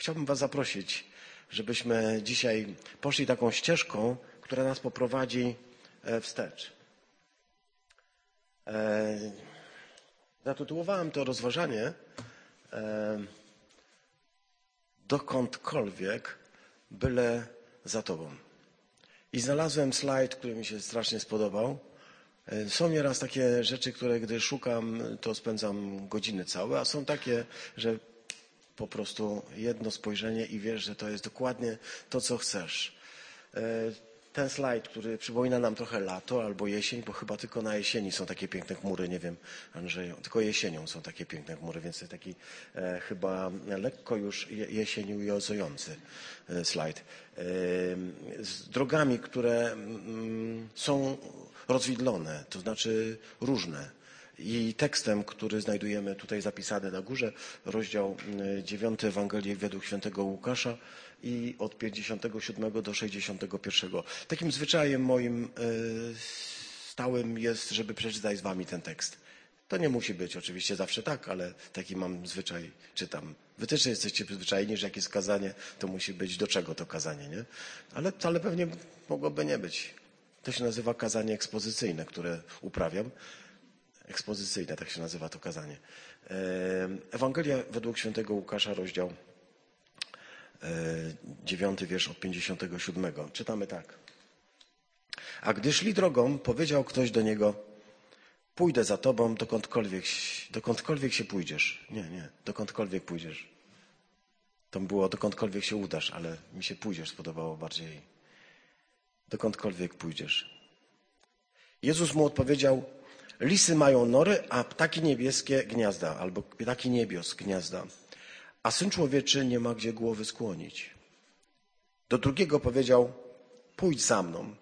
Chciałbym Was zaprosić, żebyśmy dzisiaj poszli taką ścieżką, która nas poprowadzi e, wstecz. E, zatytułowałem to rozważanie e, dokądkolwiek, byle za Tobą. I znalazłem slajd, który mi się strasznie spodobał. Są nieraz takie rzeczy, które gdy szukam, to spędzam godziny całe, a są takie, że po prostu jedno spojrzenie i wiesz, że to jest dokładnie to, co chcesz. E, ten slajd, który przypomina nam trochę lato albo jesień, bo chyba tylko na jesieni są takie piękne chmury, nie wiem, Andrzeju, tylko jesienią są takie piękne chmury, więc jest taki e, chyba lekko już jesieniujący e, slajd. E, z drogami, które mm, są rozwidlone, to znaczy różne. I tekstem, który znajdujemy tutaj zapisany na górze, rozdział 9 Ewangelii według świętego Łukasza, i od 57 do 61. Takim zwyczajem moim e, stałym jest, żeby przeczytać z wami ten tekst. To nie musi być oczywiście zawsze tak, ale taki mam zwyczaj, czytam. Wy też jesteście przyzwyczajeni, że jakieś kazanie, to musi być do czego to kazanie, nie? Ale, ale pewnie mogłoby nie być. To się nazywa kazanie ekspozycyjne, które uprawiam. Ekspozycyjne, tak się nazywa to kazanie. E, Ewangelia według świętego Łukasza, rozdział dziewiąty wiersz od 57. Czytamy tak. A gdy szli drogą, powiedział ktoś do niego, pójdę za tobą dokądkolwiek, dokądkolwiek się pójdziesz. Nie, nie, dokądkolwiek pójdziesz. To było dokądkolwiek się udasz, ale mi się pójdziesz spodobało bardziej. Dokądkolwiek pójdziesz. Jezus mu odpowiedział, lisy mają nory, a ptaki niebieskie gniazda, albo ptaki niebios gniazda a syn człowieczy nie ma gdzie głowy skłonić. Do drugiego powiedział: Pójdź za mną.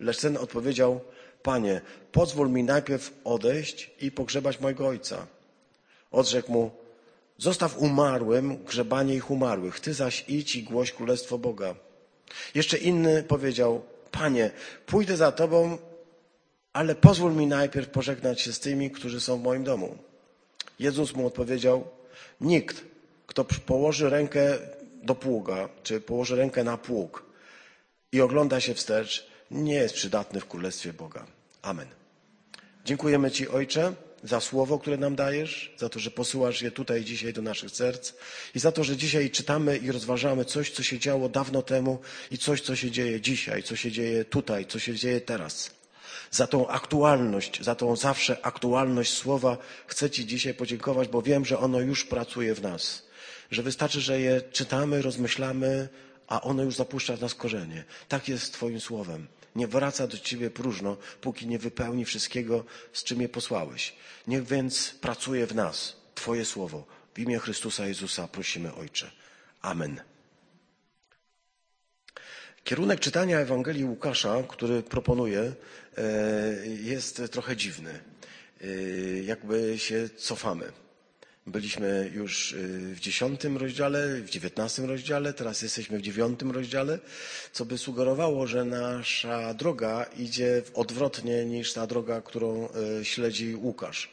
Lecz ten odpowiedział: Panie, pozwól mi najpierw odejść i pogrzebać mojego ojca. Odrzekł mu: Zostaw umarłym grzebanie ich umarłych, ty zaś idź i głoś królestwo Boga. Jeszcze inny powiedział: Panie, pójdę za tobą, ale pozwól mi najpierw pożegnać się z tymi, którzy są w moim domu. Jezus mu odpowiedział: Nikt, kto położy rękę do pługa, czy położy rękę na pług i ogląda się wstecz, nie jest przydatny w Królestwie Boga. Amen. Dziękujemy Ci, Ojcze, za słowo, które nam dajesz, za to, że posyłasz je tutaj dzisiaj do naszych serc i za to, że dzisiaj czytamy i rozważamy coś, co się działo dawno temu i coś, co się dzieje dzisiaj, co się dzieje tutaj, co się dzieje teraz. Za tą aktualność, za tą zawsze aktualność słowa chcę Ci dzisiaj podziękować, bo wiem, że ono już pracuje w nas że wystarczy, że je czytamy, rozmyślamy, a ono już zapuszcza w nas korzenie. Tak jest z Twoim słowem. Nie wraca do Ciebie próżno, póki nie wypełni wszystkiego, z czym je posłałeś. Niech więc pracuje w nas Twoje słowo. W imię Chrystusa Jezusa prosimy, Ojcze. Amen. Kierunek czytania Ewangelii Łukasza, który proponuję, e, jest trochę dziwny. E, jakby się cofamy. Byliśmy już y, w dziesiątym rozdziale, w dziewiętnastym rozdziale, teraz jesteśmy w dziewiątym rozdziale, co by sugerowało, że nasza droga idzie odwrotnie niż ta droga, którą y, śledzi Łukasz.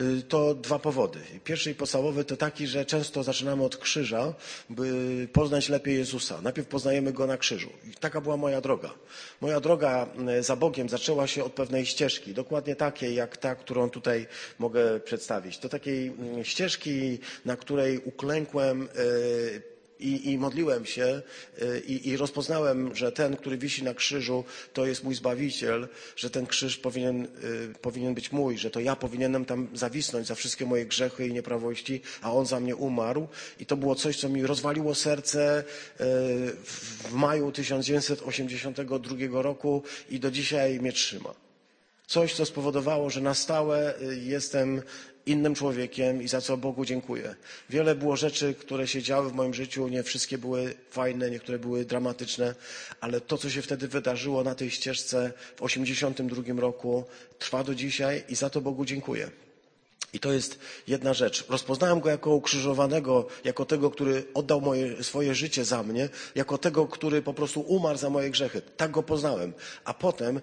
Y, to dwa powody. Pierwszy i podstawowy to taki, że często zaczynamy od krzyża, by poznać lepiej Jezusa. Najpierw poznajemy Go na krzyżu. I taka była moja droga. Moja droga za Bogiem zaczęła się od pewnej ścieżki, dokładnie takiej jak ta, którą tutaj mogę przedstawić. To takiej ścieżki, ścieżki, na której uklękłem e, i, i modliłem się e, i, i, rozpoznałem, że ten, który wisi na krzyżu, to jest mój Zbawiciel, że ten krzyż powinien, e, powinien być mój, że to ja powinienem tam zawisnąć za wszystkie moje grzechy i nieprawości, a On za mnie umarł. I to było coś, co mi rozwaliło serce w maju 1982 roku i do dzisiaj mnie trzyma. Coś, co spowodowało, że na stałe jestem innym człowiekiem i za co Bogu dziękuję. Wiele było rzeczy, które się działy w moim życiu, nie wszystkie były fajne, niektóre były dramatyczne, ale to, co się wtedy wydarzyło na tej ścieżce w 1982 roku, trwa do dzisiaj i za to Bogu dziękuję. I to jest jedna rzecz. Rozpoznałem go jako ukrzyżowanego, jako tego, który oddał moje, swoje życie za mnie, jako tego, który po prostu umarł za moje grzechy. Tak go poznałem. A potem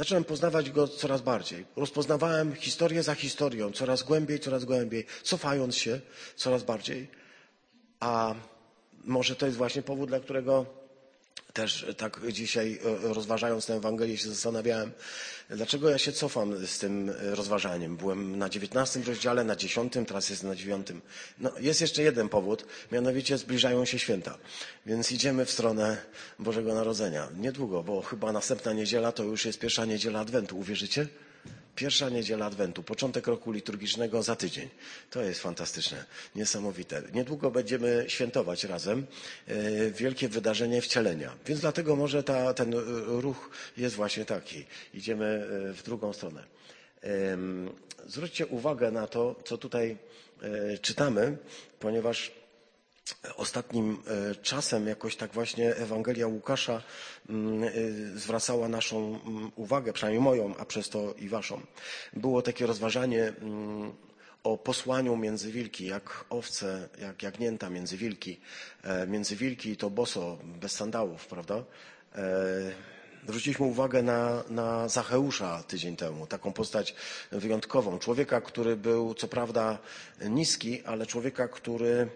Zacząłem poznawać go coraz bardziej. Rozpoznawałem historię za historią, coraz głębiej, coraz głębiej, cofając się coraz bardziej. A może to jest właśnie powód, dla którego też tak dzisiaj e, rozważając tę Ewangelię się zastanawiałem, dlaczego ja się cofam z tym rozważaniem. Byłem na dziewiętnastym rozdziale, na dziesiątym, teraz jestem na dziewiątym. No, jest jeszcze jeden powód, mianowicie zbliżają się święta, więc idziemy w stronę Bożego Narodzenia. Niedługo, bo chyba następna niedziela to już jest pierwsza niedziela Adwentu. Uwierzycie? Pierwsza niedziela Adwentu, początek roku liturgicznego za tydzień. To jest fantastyczne, niesamowite. Niedługo będziemy świętować razem e, wielkie wydarzenie wcielenia. Więc dlatego może ta, ten ruch jest właśnie taki. Idziemy e, w drugą stronę. Zwróćcie uwagę na to, co tutaj e, czytamy, ponieważ Ostatnim e, czasem jakoś tak właśnie Ewangelia Łukasza mm, e, zwracała naszą mm, uwagę, przynajmniej moją, a przez to i waszą. Było takie rozważanie mm, o posłaniu między wilki, jak owce, jak jagnięta między wilki. E, między wilki to boso, bez sandałów, prawda? Zwróciliśmy uwagę na, na Zacheusza tydzień temu, taką postać wyjątkową. Człowieka, który był co prawda niski, ale człowieka, który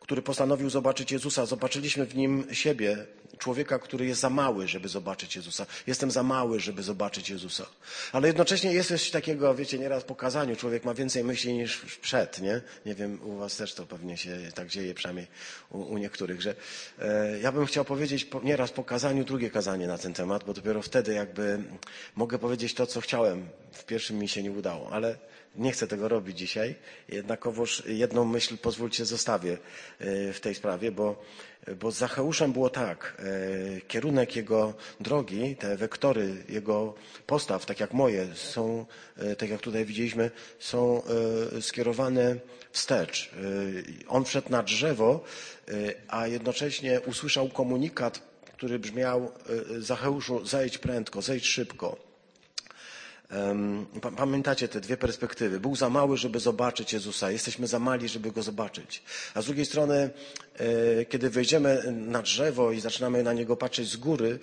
który postanowił zobaczyć Jezusa. Zobaczyliśmy w nim siebie, człowieka, który jest za mały, żeby zobaczyć Jezusa. Jestem za mały, żeby zobaczyć Jezusa. Ale jednocześnie jest coś takiego, wiecie, nieraz po kazaniu człowiek ma więcej myśli niż przed, nie? Nie wiem, u was też to pewnie się tak dzieje, przynajmniej u, u niektórych, że e, ja bym chciał powiedzieć po, nieraz po kazaniu drugie kazanie na ten temat, bo dopiero wtedy jakby mogę powiedzieć to, co chciałem. W pierwszym mi się nie udało, ale nie chcę tego robić dzisiaj, jednakowoż jedną myśl pozwólcie zostawię e, w tej sprawie, bo, bo z Zacheuszem było tak. E, kierunek jego drogi, te wektory jego postaw, tak jak moje, są, e, tak jak tutaj widzieliśmy, są skierowane wstecz. On wszedł na drzewo, a jednocześnie usłyszał komunikat, który brzmiał Zacheuszu, zejdź prędko, zejdź szybko. Pamiętacie te dwie perspektywy. Był za mały, żeby zobaczyć Jezusa. Jesteśmy za mali, żeby go zobaczyć. A z drugiej strony, e, kiedy wejdziemy na drzewo i zaczynamy na niego patrzeć z góry,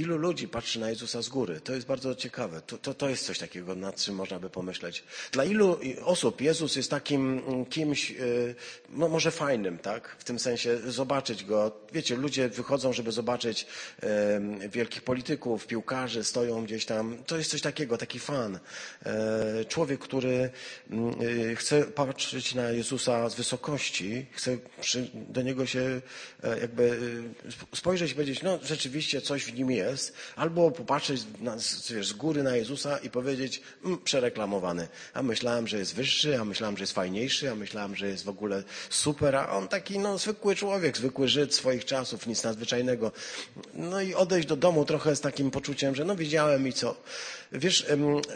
Ilu ludzi patrzy na Jezusa z góry? To jest bardzo ciekawe. To, to, to jest coś takiego, nad czym można by pomyśleć. Dla ilu osób Jezus jest takim mm, kimś, y, no może fajnym, tak? W tym sensie zobaczyć go. Wiecie, ludzie wychodzą, żeby zobaczyć wielkich polityków, piłkarzy, stoją gdzieś tam. To jest coś takiego, taki fan. E, człowiek, który mm, y, chce patrzeć na Jezusa z wysokości, chce do niego się e, jakby y, spojrzeć i powiedzieć, no rzeczywiście coś w nim jest jest, albo popatrzeć na, wiesz, z góry na Jezusa i powiedzieć, mm, przereklamowany. A myślałem, że jest wyższy, a myślałem, że jest fajniejszy, a myślałem, że jest w ogóle super, a on taki no, zwykły człowiek, zwykły Żyd swoich czasów, nic nadzwyczajnego. No i odejść do domu trochę z takim poczuciem, że no widziałem i co. Wiesz,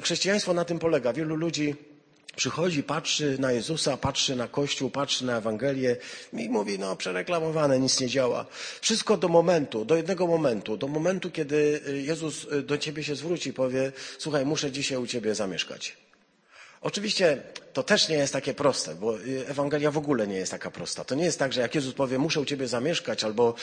chrześcijaństwo na tym polega. Wielu ludzi Przychodzi, patrzy na Jezusa, patrzy na Kościół, patrzy na Ewangelię i mówi, no przereklamowane, nic nie działa. Wszystko do momentu, do jednego momentu, do momentu, kiedy Jezus do ciebie się zwróci i powie, słuchaj, muszę dzisiaj u ciebie zamieszkać. Oczywiście to też nie jest takie proste, bo y, Ewangelia w ogóle nie jest taka prosta. To nie jest tak, że jak Jezus powie, muszę u ciebie zamieszkać albo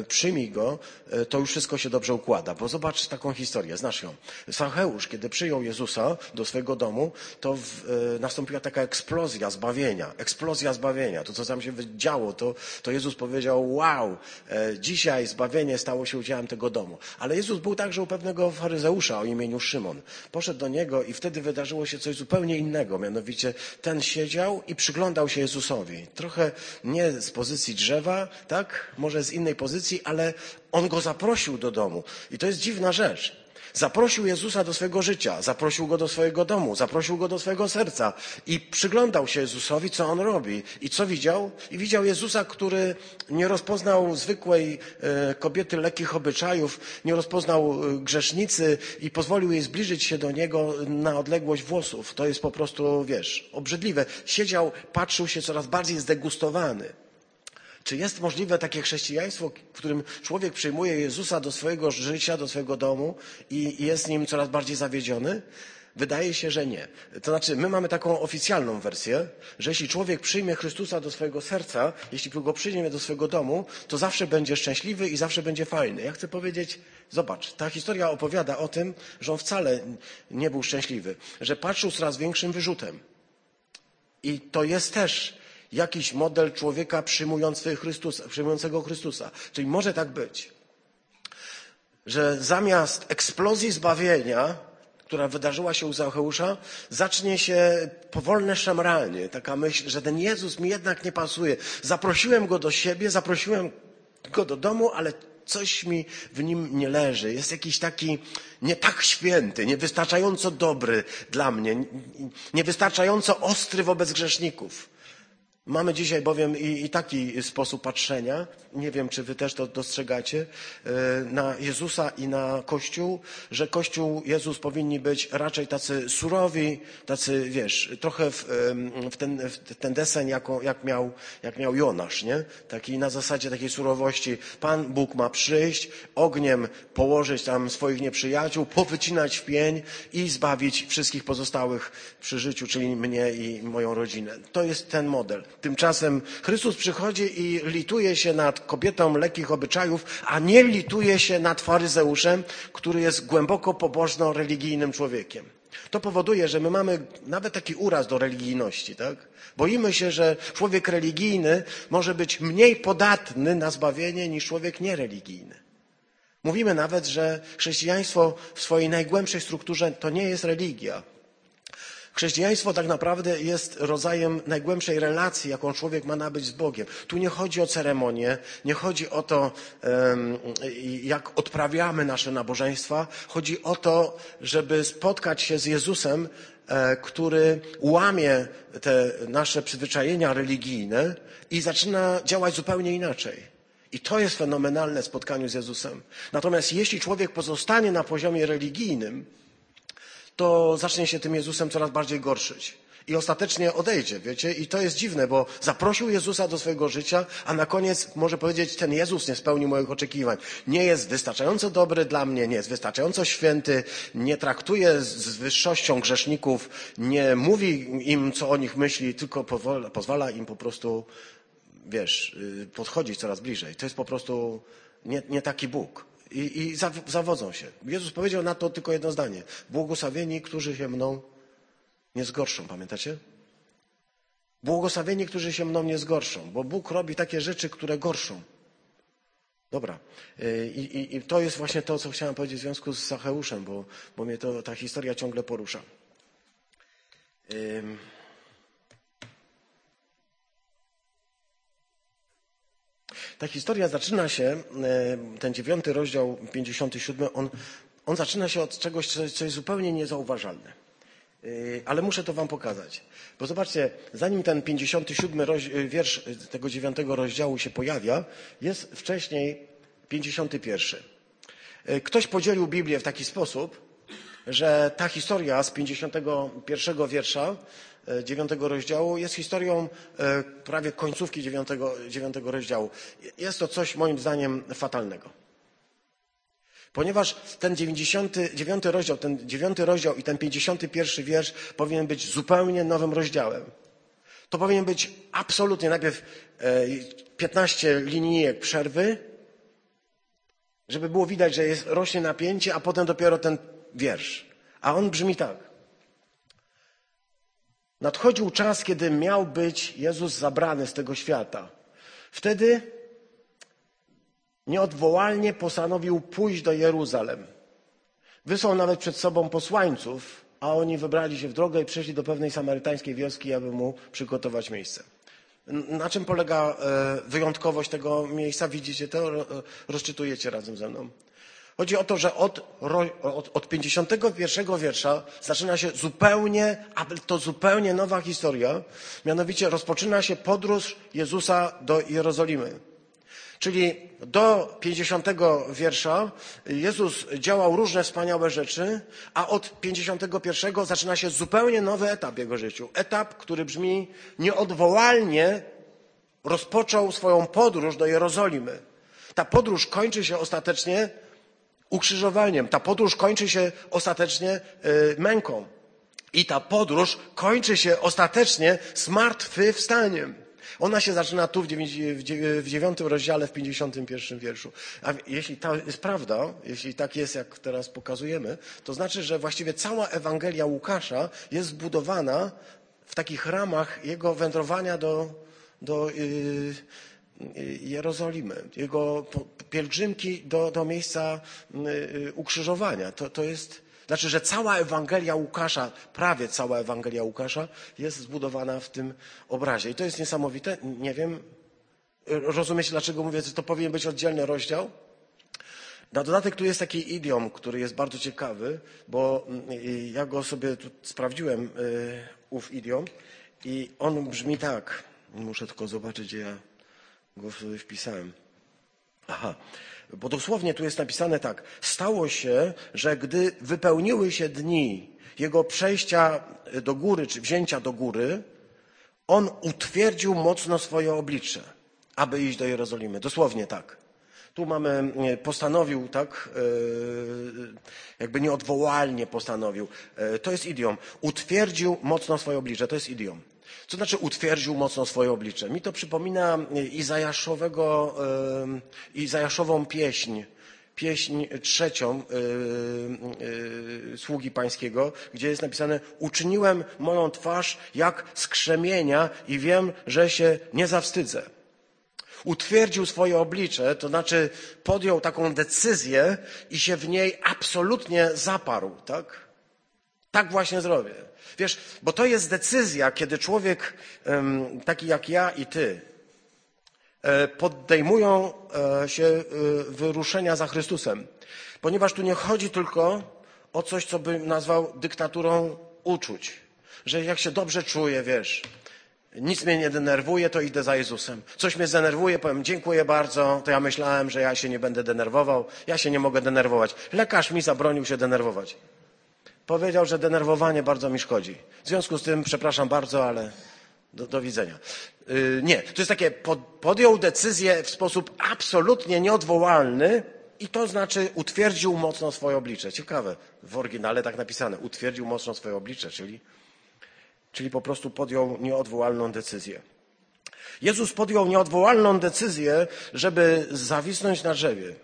y, przyjmij go, y, to już wszystko się dobrze układa. Bo zobacz taką historię, znasz ją. Zacheusz, kiedy przyjął Jezusa do swojego domu, to w, y, nastąpiła taka eksplozja zbawienia. Eksplozja zbawienia. To, co tam się działo, to, to Jezus powiedział, wow, e, dzisiaj zbawienie stało się udziałem tego domu. Ale Jezus był także u pewnego faryzeusza o imieniu Szymon. Poszedł do niego i wtedy wydarzyło się coś zupełnie innego, mianowicie ten siedział i przyglądał się Jezusowi. Trochę nie z pozycji drzewa, tak? Może z innej pozycji, ale on go zaprosił do domu. I to jest dziwna rzecz. Zaprosił Jezusa do swojego życia, zaprosił go do swojego domu, zaprosił go do swojego serca i przyglądał się Jezusowi, co on robi. I co widział? I widział Jezusa, który nie rozpoznał zwykłej e, kobiety lekkich obyczajów, nie rozpoznał e, grzesznicy i pozwolił jej zbliżyć się do niego na odległość włosów. To jest po prostu, wiesz, obrzydliwe. Siedział, patrzył się coraz bardziej zdegustowany. Czy jest możliwe takie chrześcijaństwo, w którym człowiek przyjmuje Jezusa do swojego życia, do swojego domu i jest nim coraz bardziej zawiedziony? Wydaje się, że nie. To znaczy, my mamy taką oficjalną wersję, że jeśli człowiek przyjmie Chrystusa do swojego serca, jeśli go przyjmie do swojego domu, to zawsze będzie szczęśliwy i zawsze będzie fajny. Ja chcę powiedzieć, zobacz, ta historia opowiada o tym, że on wcale nie był szczęśliwy, że patrzył z coraz większym wyrzutem. I to jest też jakiś model człowieka Chrystusa, przyjmującego Chrystusa. Czyli może tak być, że zamiast eksplozji zbawienia, która wydarzyła się u Zacheusza, zacznie się powolne szemranie. Taka myśl, że ten Jezus mi jednak nie pasuje. Zaprosiłem go do siebie, zaprosiłem go do domu, ale coś mi w nim nie leży. Jest jakiś taki nie tak święty, niewystarczająco dobry dla mnie, niewystarczająco ostry wobec grzeszników. Mamy dzisiaj bowiem i, i, taki sposób patrzenia, nie wiem czy wy też to dostrzegacie, e, na Jezusa i na Kościół, że Kościół, Jezus powinni być raczej tacy surowi, tacy, wiesz, trochę w, w, ten, w ten deseń, jako, jak, miał, jak miał Jonasz, nie? Taki na zasadzie takiej surowości. Pan Bóg ma przyjść, ogniem położyć tam swoich nieprzyjaciół, powycinać w pień i zbawić wszystkich pozostałych przy życiu, czyli mnie i moją rodzinę. To jest ten model. Tymczasem Chrystus przychodzi i lituje się nad kobietą lekkich obyczajów, a nie lituje się nad faryzeuszem, który jest głęboko pobożno-religijnym człowiekiem. To powoduje, że my mamy nawet taki uraz do religijności, tak? Boimy się, że człowiek religijny może być mniej podatny na zbawienie niż człowiek niereligijny. Mówimy nawet, że chrześcijaństwo w swojej najgłębszej strukturze to nie jest religia, Chrześcijaństwo tak naprawdę jest rodzajem najgłębszej relacji, jaką człowiek ma nabyć z Bogiem. Tu nie chodzi o ceremonię, nie chodzi o to, jak odprawiamy nasze nabożeństwa. Chodzi o to, żeby spotkać się z Jezusem, e, który łamie te nasze przyzwyczajenia religijne i zaczyna działać zupełnie inaczej. I to jest fenomenalne w spotkaniu z Jezusem. Natomiast jeśli człowiek pozostanie na poziomie religijnym, to zacznie się tym Jezusem coraz bardziej gorszyć. I ostatecznie odejdzie, wiecie? I to jest dziwne, bo zaprosił Jezusa do swojego życia, a na koniec może powiedzieć, ten Jezus nie spełnił moich oczekiwań. Nie jest wystarczająco dobry dla mnie, nie jest wystarczająco święty, nie traktuje z wyższością grzeszników, nie mówi im, co o nich myśli, tylko pozwala, im po prostu, wiesz, y, podchodzić coraz bliżej. To jest po prostu nie, nie taki Bóg i, i zawodzą się. Jezus powiedział na to tylko jedno zdanie. Błogosławieni, którzy się mną nie zgorszą. Pamiętacie? Błogosławieni, którzy się mną nie zgorszą, bo Bóg robi takie rzeczy, które gorszą. Dobra. I, i, I, to jest właśnie to, co chciałem powiedzieć w związku z Zacheuszem, bo, bo mnie to, ta historia ciągle porusza. Ta historia zaczyna się, e, ten dziewiąty rozdział, 57, on, on zaczyna się od czegoś, co, jest zupełnie niezauważalne. E, ale muszę to wam pokazać. Bo zobaczcie, zanim ten 57 roz, e, wiersz tego dziewiątego rozdziału się pojawia, jest wcześniej 51. Ktoś podzielił Biblię w taki sposób, że ta historia z 51 wiersza E, dziewiątego rozdziału jest historią e, prawie końcówki dziewiątego, dziewiątego rozdziału. Jest to coś moim zdaniem fatalnego. Ponieważ ten 99 rozdział, ten 9 rozdział i ten 51 wiersz powinien być zupełnie nowym rozdziałem. To powinien być absolutnie najpierw 15 e, linijek przerwy, żeby było widać, że jest, rośnie napięcie, a potem dopiero ten wiersz. A on brzmi tak. Nadchodził czas, kiedy miał być Jezus zabrany z tego świata. Wtedy nieodwołalnie postanowił pójść do Jeruzalem. Wysłał nawet przed sobą posłańców, a oni wybrali się w drogę i przyszli do pewnej samarytańskiej wioski, aby mu przygotować miejsce. Na czym polega e, wyjątkowość tego miejsca? Widzicie to? Rozczytujecie razem ze mną. Chodzi o to, że od, od, od 51 wiersza zaczyna się zupełnie, to zupełnie nowa historia. Mianowicie rozpoczyna się podróż Jezusa do Jerozolimy. Czyli do 50 wiersza Jezus działał różne wspaniałe rzeczy, a od 51 zaczyna się zupełnie nowy etap jego życiu. Etap, który brzmi nieodwołalnie rozpoczął swoją podróż do Jerozolimy. Ta podróż kończy się ostatecznie ukrzyżowaniem. Ta podróż kończy się ostatecznie e, męką. I ta podróż kończy się ostatecznie zmartwychwstaniem. Ona się zaczyna tu w dziewiątym rozdziale, w pięćdziesiątym pierwszym wierszu. A jeśli to jest prawda, jeśli tak jest, jak teraz pokazujemy, to znaczy, że właściwie cała Ewangelia Łukasza jest zbudowana w takich ramach jego wędrowania do, do y, Jerozolimy, jego po- pielgrzymki do, do miejsca y, y, ukrzyżowania. To, to jest, znaczy, że cała Ewangelia Łukasza, prawie cała Ewangelia Łukasza jest zbudowana w tym obrazie. I to jest niesamowite. Nie wiem, rozumiecie, dlaczego mówię, że to powinien być oddzielny rozdział? Na dodatek tu jest taki idiom, który jest bardzo ciekawy, bo mm, y, ja go sobie tu sprawdziłem, y, ów idiom, i on brzmi tak. Muszę tylko zobaczyć, gdzie ja go sobie wpisałem. Aha, bo dosłownie tu jest napisane tak. Stało się, że gdy wypełniły się dni jego przejścia do góry, czy wzięcia do góry, on utwierdził mocno swoje oblicze, aby iść do Jerozolimy. Dosłownie tak. Tu mamy, e, postanowił, tak, e, jakby nieodwołalnie postanowił. E, To jest idiom. Utwierdził mocno swoje oblicze. To jest idiom. Co znaczy utwierdził mocno swoje oblicze? Mi to przypomina e, Izajaszowego, e, Izajaszową pieśń, pieśń trzecią e, sługi pańskiego, gdzie jest napisane uczyniłem moją twarz jak skrzemienia i wiem, że się nie zawstydzę utwierdził swoje oblicze, to znaczy podjął taką decyzję i się w niej absolutnie zaparł, tak? Tak właśnie zrobię. Wiesz, bo to jest decyzja, kiedy człowiek taki jak ja i ty e, podejmują e, się e, wyruszenia za Chrystusem. Ponieważ tu nie chodzi tylko o coś, co bym nazwał dyktaturą uczuć. Że jak się dobrze czuję, wiesz, nic mnie nie denerwuje, to idę za Jezusem. Coś mnie zdenerwuje, powiem dziękuję bardzo, to ja myślałem, że ja się nie będę denerwował. Ja się nie mogę denerwować. Lekarz mi zabronił się denerwować. Powiedział, że denerwowanie bardzo mi szkodzi. W związku z tym, przepraszam bardzo, ale do, do widzenia. Yy, nie, to jest takie, pod, podjął decyzję w sposób absolutnie nieodwołalny i to znaczy utwierdził mocno swoje oblicze. Ciekawe, w oryginale tak napisane. Utwierdził mocno swoje oblicze, czyli czyli po prostu podjął nieodwołalną decyzję. Jezus podjął nieodwołalną decyzję, żeby zawisnąć na drzewie.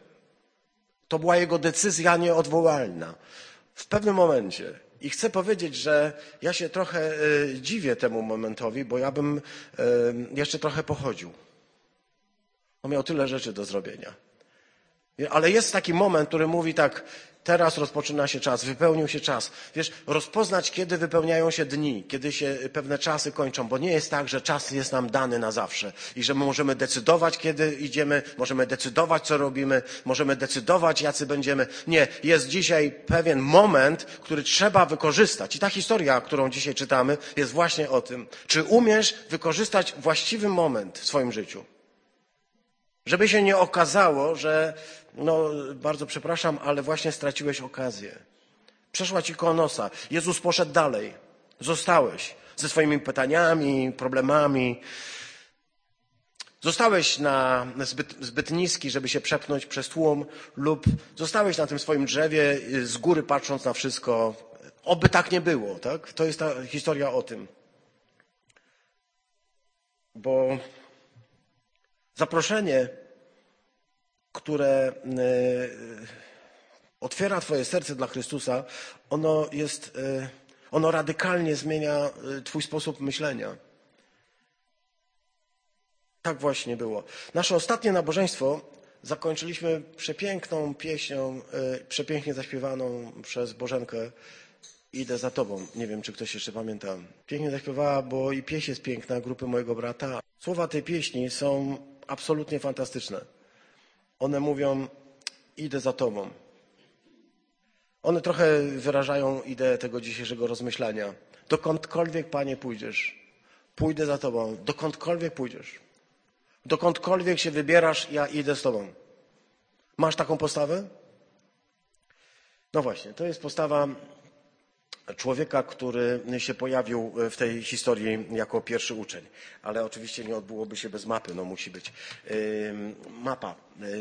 To była jego decyzja nieodwołalna. W pewnym momencie. I chcę powiedzieć, że ja się trochę e, dziwię temu momentowi, bo ja bym e, jeszcze trochę pochodził. On miał tyle rzeczy do zrobienia. Ale jest taki moment, który mówi tak, teraz rozpoczyna się czas, wypełnił się czas. Wiesz, rozpoznać, kiedy wypełniają się dni, kiedy się pewne czasy kończą, bo nie jest tak, że czas jest nam dany na zawsze i że my możemy decydować, kiedy idziemy, możemy decydować, co robimy, możemy decydować, jacy będziemy. Nie, jest dzisiaj pewien moment, który trzeba wykorzystać. I ta historia, którą dzisiaj czytamy, jest właśnie o tym. Czy umiesz wykorzystać właściwy moment w swoim życiu? Żeby się nie okazało, że, no bardzo przepraszam, ale właśnie straciłeś okazję. Przeszła ci koło nosa. Jezus poszedł dalej. Zostałeś ze swoimi pytaniami, problemami. Zostałeś na zbyt, zbyt niski, żeby się przepchnąć przez tłum, lub zostałeś na tym swoim drzewie, z góry patrząc na wszystko. Oby tak nie było, tak? To jest ta historia o tym. Bo Zaproszenie, które e, otwiera Twoje serce dla Chrystusa, ono jest, e, ono radykalnie zmienia e, Twój sposób myślenia. Tak właśnie było. Nasze ostatnie nabożeństwo zakończyliśmy przepiękną pieśnią, przepięknie zaśpiewaną przez Bożenkę Idę za tobą. Nie wiem, czy ktoś jeszcze pamięta. Pięknie zaśpiewała, bo i pieśń jest piękna, grupy mojego brata. Słowa tej pieśni są absolutnie fantastyczne. One mówią, idę za Tobą. One trochę wyrażają ideę tego dzisiejszego rozmyślania. Dokądkolwiek, Panie, pójdziesz, pójdę za Tobą. Dokądkolwiek pójdziesz. Dokądkolwiek się wybierasz, ja idę z Tobą. Masz taką postawę? No właśnie, to jest postawa człowieka, który się pojawił w tej historii jako pierwszy uczeń. Ale oczywiście nie odbyłoby się bez mapy, no musi być. Mapa.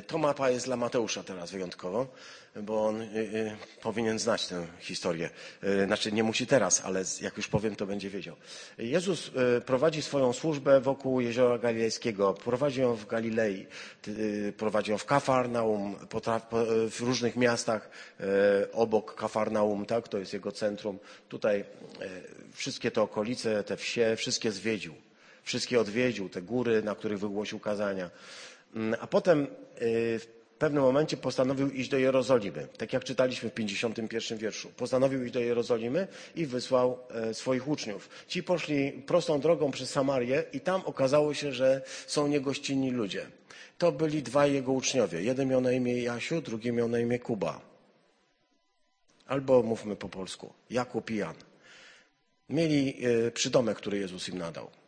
To mapa jest dla Mateusza teraz wyjątkowo, bo on powinien znać tę historię. Znaczy nie musi teraz, ale jak już powiem, to będzie wiedział. Jezus prowadzi swoją służbę wokół Jeziora Galilejskiego. Prowadzi ją w Galilei, prowadzi ją w Kafarnaum, w różnych miastach obok Kafarnaum, tak? To jest jego centrum. Tutaj wszystkie te okolice, te wsie, wszystkie zwiedził. Wszystkie odwiedził, te góry, na których wygłosił kazania. Mm, A potem y, w pewnym momencie postanowił iść do Jerozolimy. Tak jak czytaliśmy w 51 wierszu. Postanowił iść do Jerozolimy i wysłał e, swoich uczniów. Ci poszli prostą drogą przez Samarię i tam okazało się, że są niegościnni ludzie. To byli dwaj jego uczniowie. Jeden miał na imię Jasiu, drugi miał na imię Kuba. Albo mówmy po polsku, Jakub i Jan. Mieli e, przydomek, który Jezus im nadał.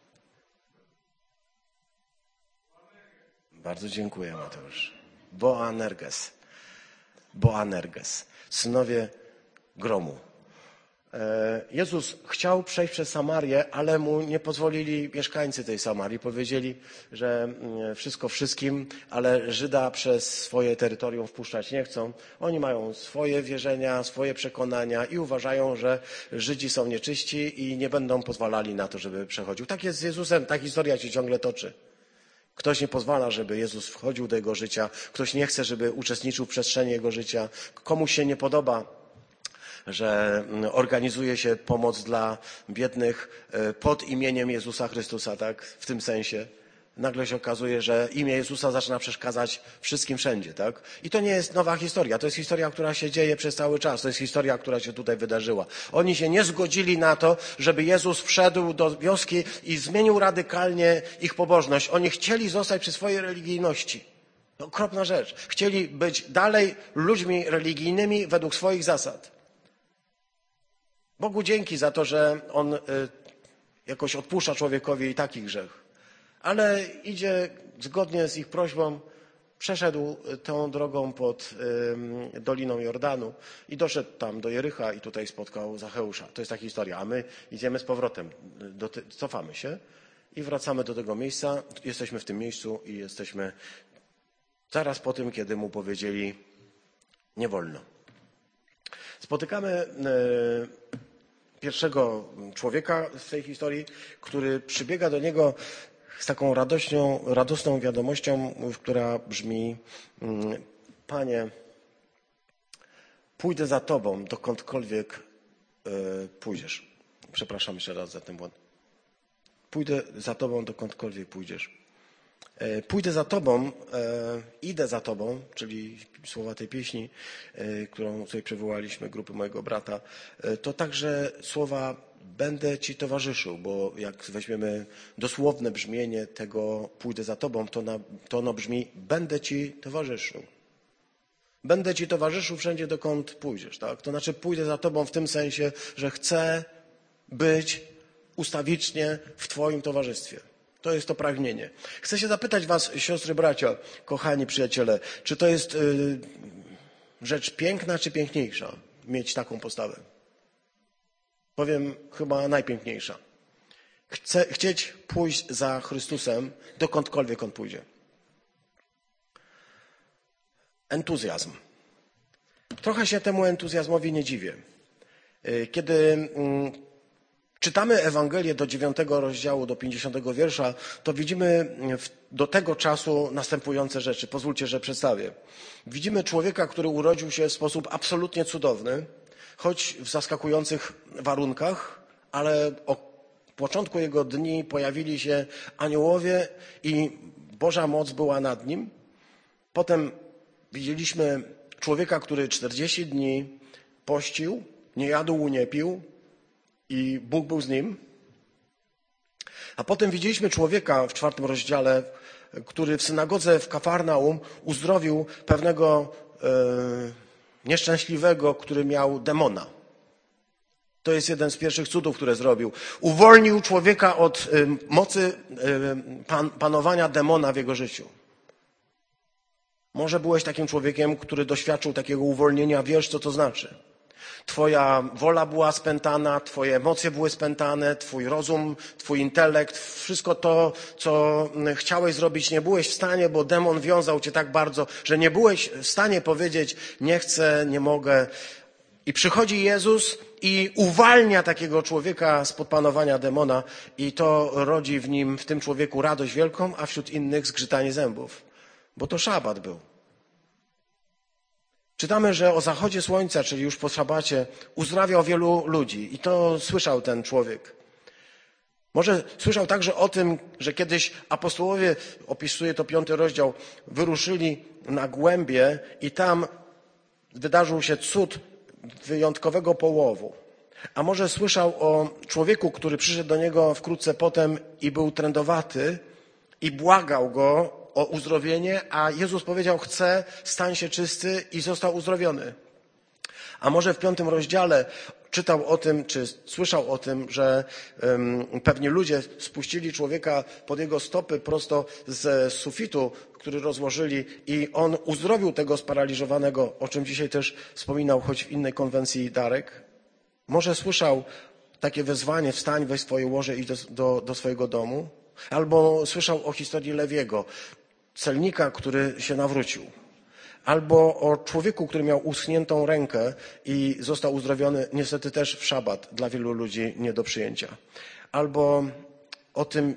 Bardzo dziękuję, Mateusz. Boanerges. Boanerges. Synowie gromu. E, Jezus chciał przejść przez Samarię, ale mu nie pozwolili mieszkańcy tej Samarii. Powiedzieli, że mm, wszystko wszystkim, ale Żyda przez swoje terytorium wpuszczać nie chcą. Oni mają swoje wierzenia, swoje przekonania i uważają, że Żydzi są nieczyści i nie będą pozwalali na to, żeby przechodził. Tak jest z Jezusem, ta historia się ciągle toczy. Ktoś nie pozwala, żeby Jezus wchodził do jego życia, ktoś nie chce, żeby uczestniczył w przestrzeni jego życia, komuś się nie podoba, że mm, organizuje się pomoc dla biednych e, pod imieniem Jezusa Chrystusa, tak? W tym sensie. Nagle się okazuje, że imię Jezusa zaczyna przeszkadzać wszystkim wszędzie, tak? I to nie jest nowa historia, to jest historia, która się dzieje przez cały czas, to jest historia, która się tutaj wydarzyła. Oni się nie zgodzili na to, żeby Jezus wszedł do wioski i zmienił radykalnie ich pobożność. Oni chcieli zostać przy swojej religijności. Okropna rzecz. Chcieli być dalej ludźmi religijnymi według swoich zasad. Bogu dzięki za to, że On y, jakoś odpuszcza człowiekowi i taki grzech. Ale idzie zgodnie z ich prośbą, przeszedł tą drogą pod y, Doliną Jordanu i doszedł tam do Jericha i tutaj spotkał Zacheusza. To jest ta historia. A my idziemy z powrotem, cofamy się i wracamy do tego miejsca. Jesteśmy w tym miejscu i jesteśmy zaraz po tym, kiedy mu powiedzieli nie wolno. Spotykamy e, pierwszego człowieka z tej historii, który przybiega do niego z taką radością, radosną wiadomością, która brzmi: mm, Panie, pójdę za Tobą, dokądkolwiek e, pójdziesz. Przepraszam jeszcze raz za ten błąd. Pójdę za Tobą, dokądkolwiek pójdziesz. E, Pójdę za Tobą, e, idę za Tobą, czyli słowa tej pieśni, którą sobie przywołaliśmy, grupy mojego brata, to także słowa będę Ci towarzyszył, bo jak weźmiemy dosłowne brzmienie tego pójdę za Tobą, to, na, to ono brzmi będę Ci towarzyszył. Będę Ci towarzyszył wszędzie, dokąd pójdziesz. Tak? To znaczy pójdę za Tobą w tym sensie, że chcę być ustawicznie w Twoim towarzystwie. To jest to pragnienie. Chcę się zapytać Was, siostry, bracia, kochani przyjaciele, czy to jest y, rzecz piękna, czy piękniejsza mieć taką postawę? Powiem chyba najpiękniejsza. Chcę, chcieć pójść za Chrystusem, dokądkolwiek On pójdzie. Entuzjazm. Trochę się temu entuzjazmowi nie dziwię. Y, Kiedy mm, czytamy Ewangelię do dziewiątego rozdziału, do 50 wiersza, to widzimy w, do tego czasu następujące rzeczy. Pozwólcie, że przedstawię. Widzimy człowieka, który urodził się w sposób absolutnie cudowny, choć w zaskakujących warunkach, ale o początku jego dni pojawili się aniołowie i Boża moc była nad nim. Potem widzieliśmy człowieka, który 40 dni pościł, nie jadł, nie pił i Bóg był z nim. A potem widzieliśmy człowieka w czwartym rozdziale, który w synagodze w Kafarnaum uzdrowił pewnego e, nieszczęśliwego, który miał demona. To jest jeden z pierwszych cudów, które zrobił. Uwolnił człowieka od e, mocy e, pan, panowania demona w jego życiu. Może byłeś takim człowiekiem, który doświadczył takiego uwolnienia, wiesz, co to znaczy. Twoja wola była spętana, Twoje emocje były spętane, Twój rozum, Twój intelekt, wszystko to, co chciałeś zrobić, nie byłeś w stanie, bo demon wiązał Cię tak bardzo, że nie byłeś w stanie powiedzieć: Nie chcę, nie mogę. I przychodzi Jezus i uwalnia takiego człowieka spod panowania demona, i to rodzi w nim, w tym człowieku radość wielką, a wśród innych zgrzytanie zębów, bo to szabat był. Czytamy, że o zachodzie słońca, czyli już po szabacie, uzdrawiał wielu ludzi i to słyszał ten człowiek. Może słyszał także o tym, że kiedyś apostołowie, opisuje to piąty rozdział, wyruszyli na głębie i tam wydarzył się cud wyjątkowego połowu. A może słyszał o człowieku, który przyszedł do niego wkrótce potem i był trędowaty i błagał go o uzdrowienie, a Jezus powiedział: Chcę, stań się czysty i został uzdrowiony. A może w piątym rozdziale czytał o tym, czy słyszał o tym, że um, pewni ludzie spuścili człowieka pod jego stopy prosto z sufitu, który rozłożyli i on uzdrowił tego sparaliżowanego, o czym dzisiaj też wspominał, choć w innej konwencji Darek. Może słyszał takie wezwanie, wstań, weź swoje łoże i do, do, do swojego domu. Albo słyszał o historii Lewiego, celnika, który się nawrócił albo o człowieku, który miał uschniętą rękę i został uzdrowiony, niestety też w szabat, dla wielu ludzi nie do przyjęcia. Albo o tym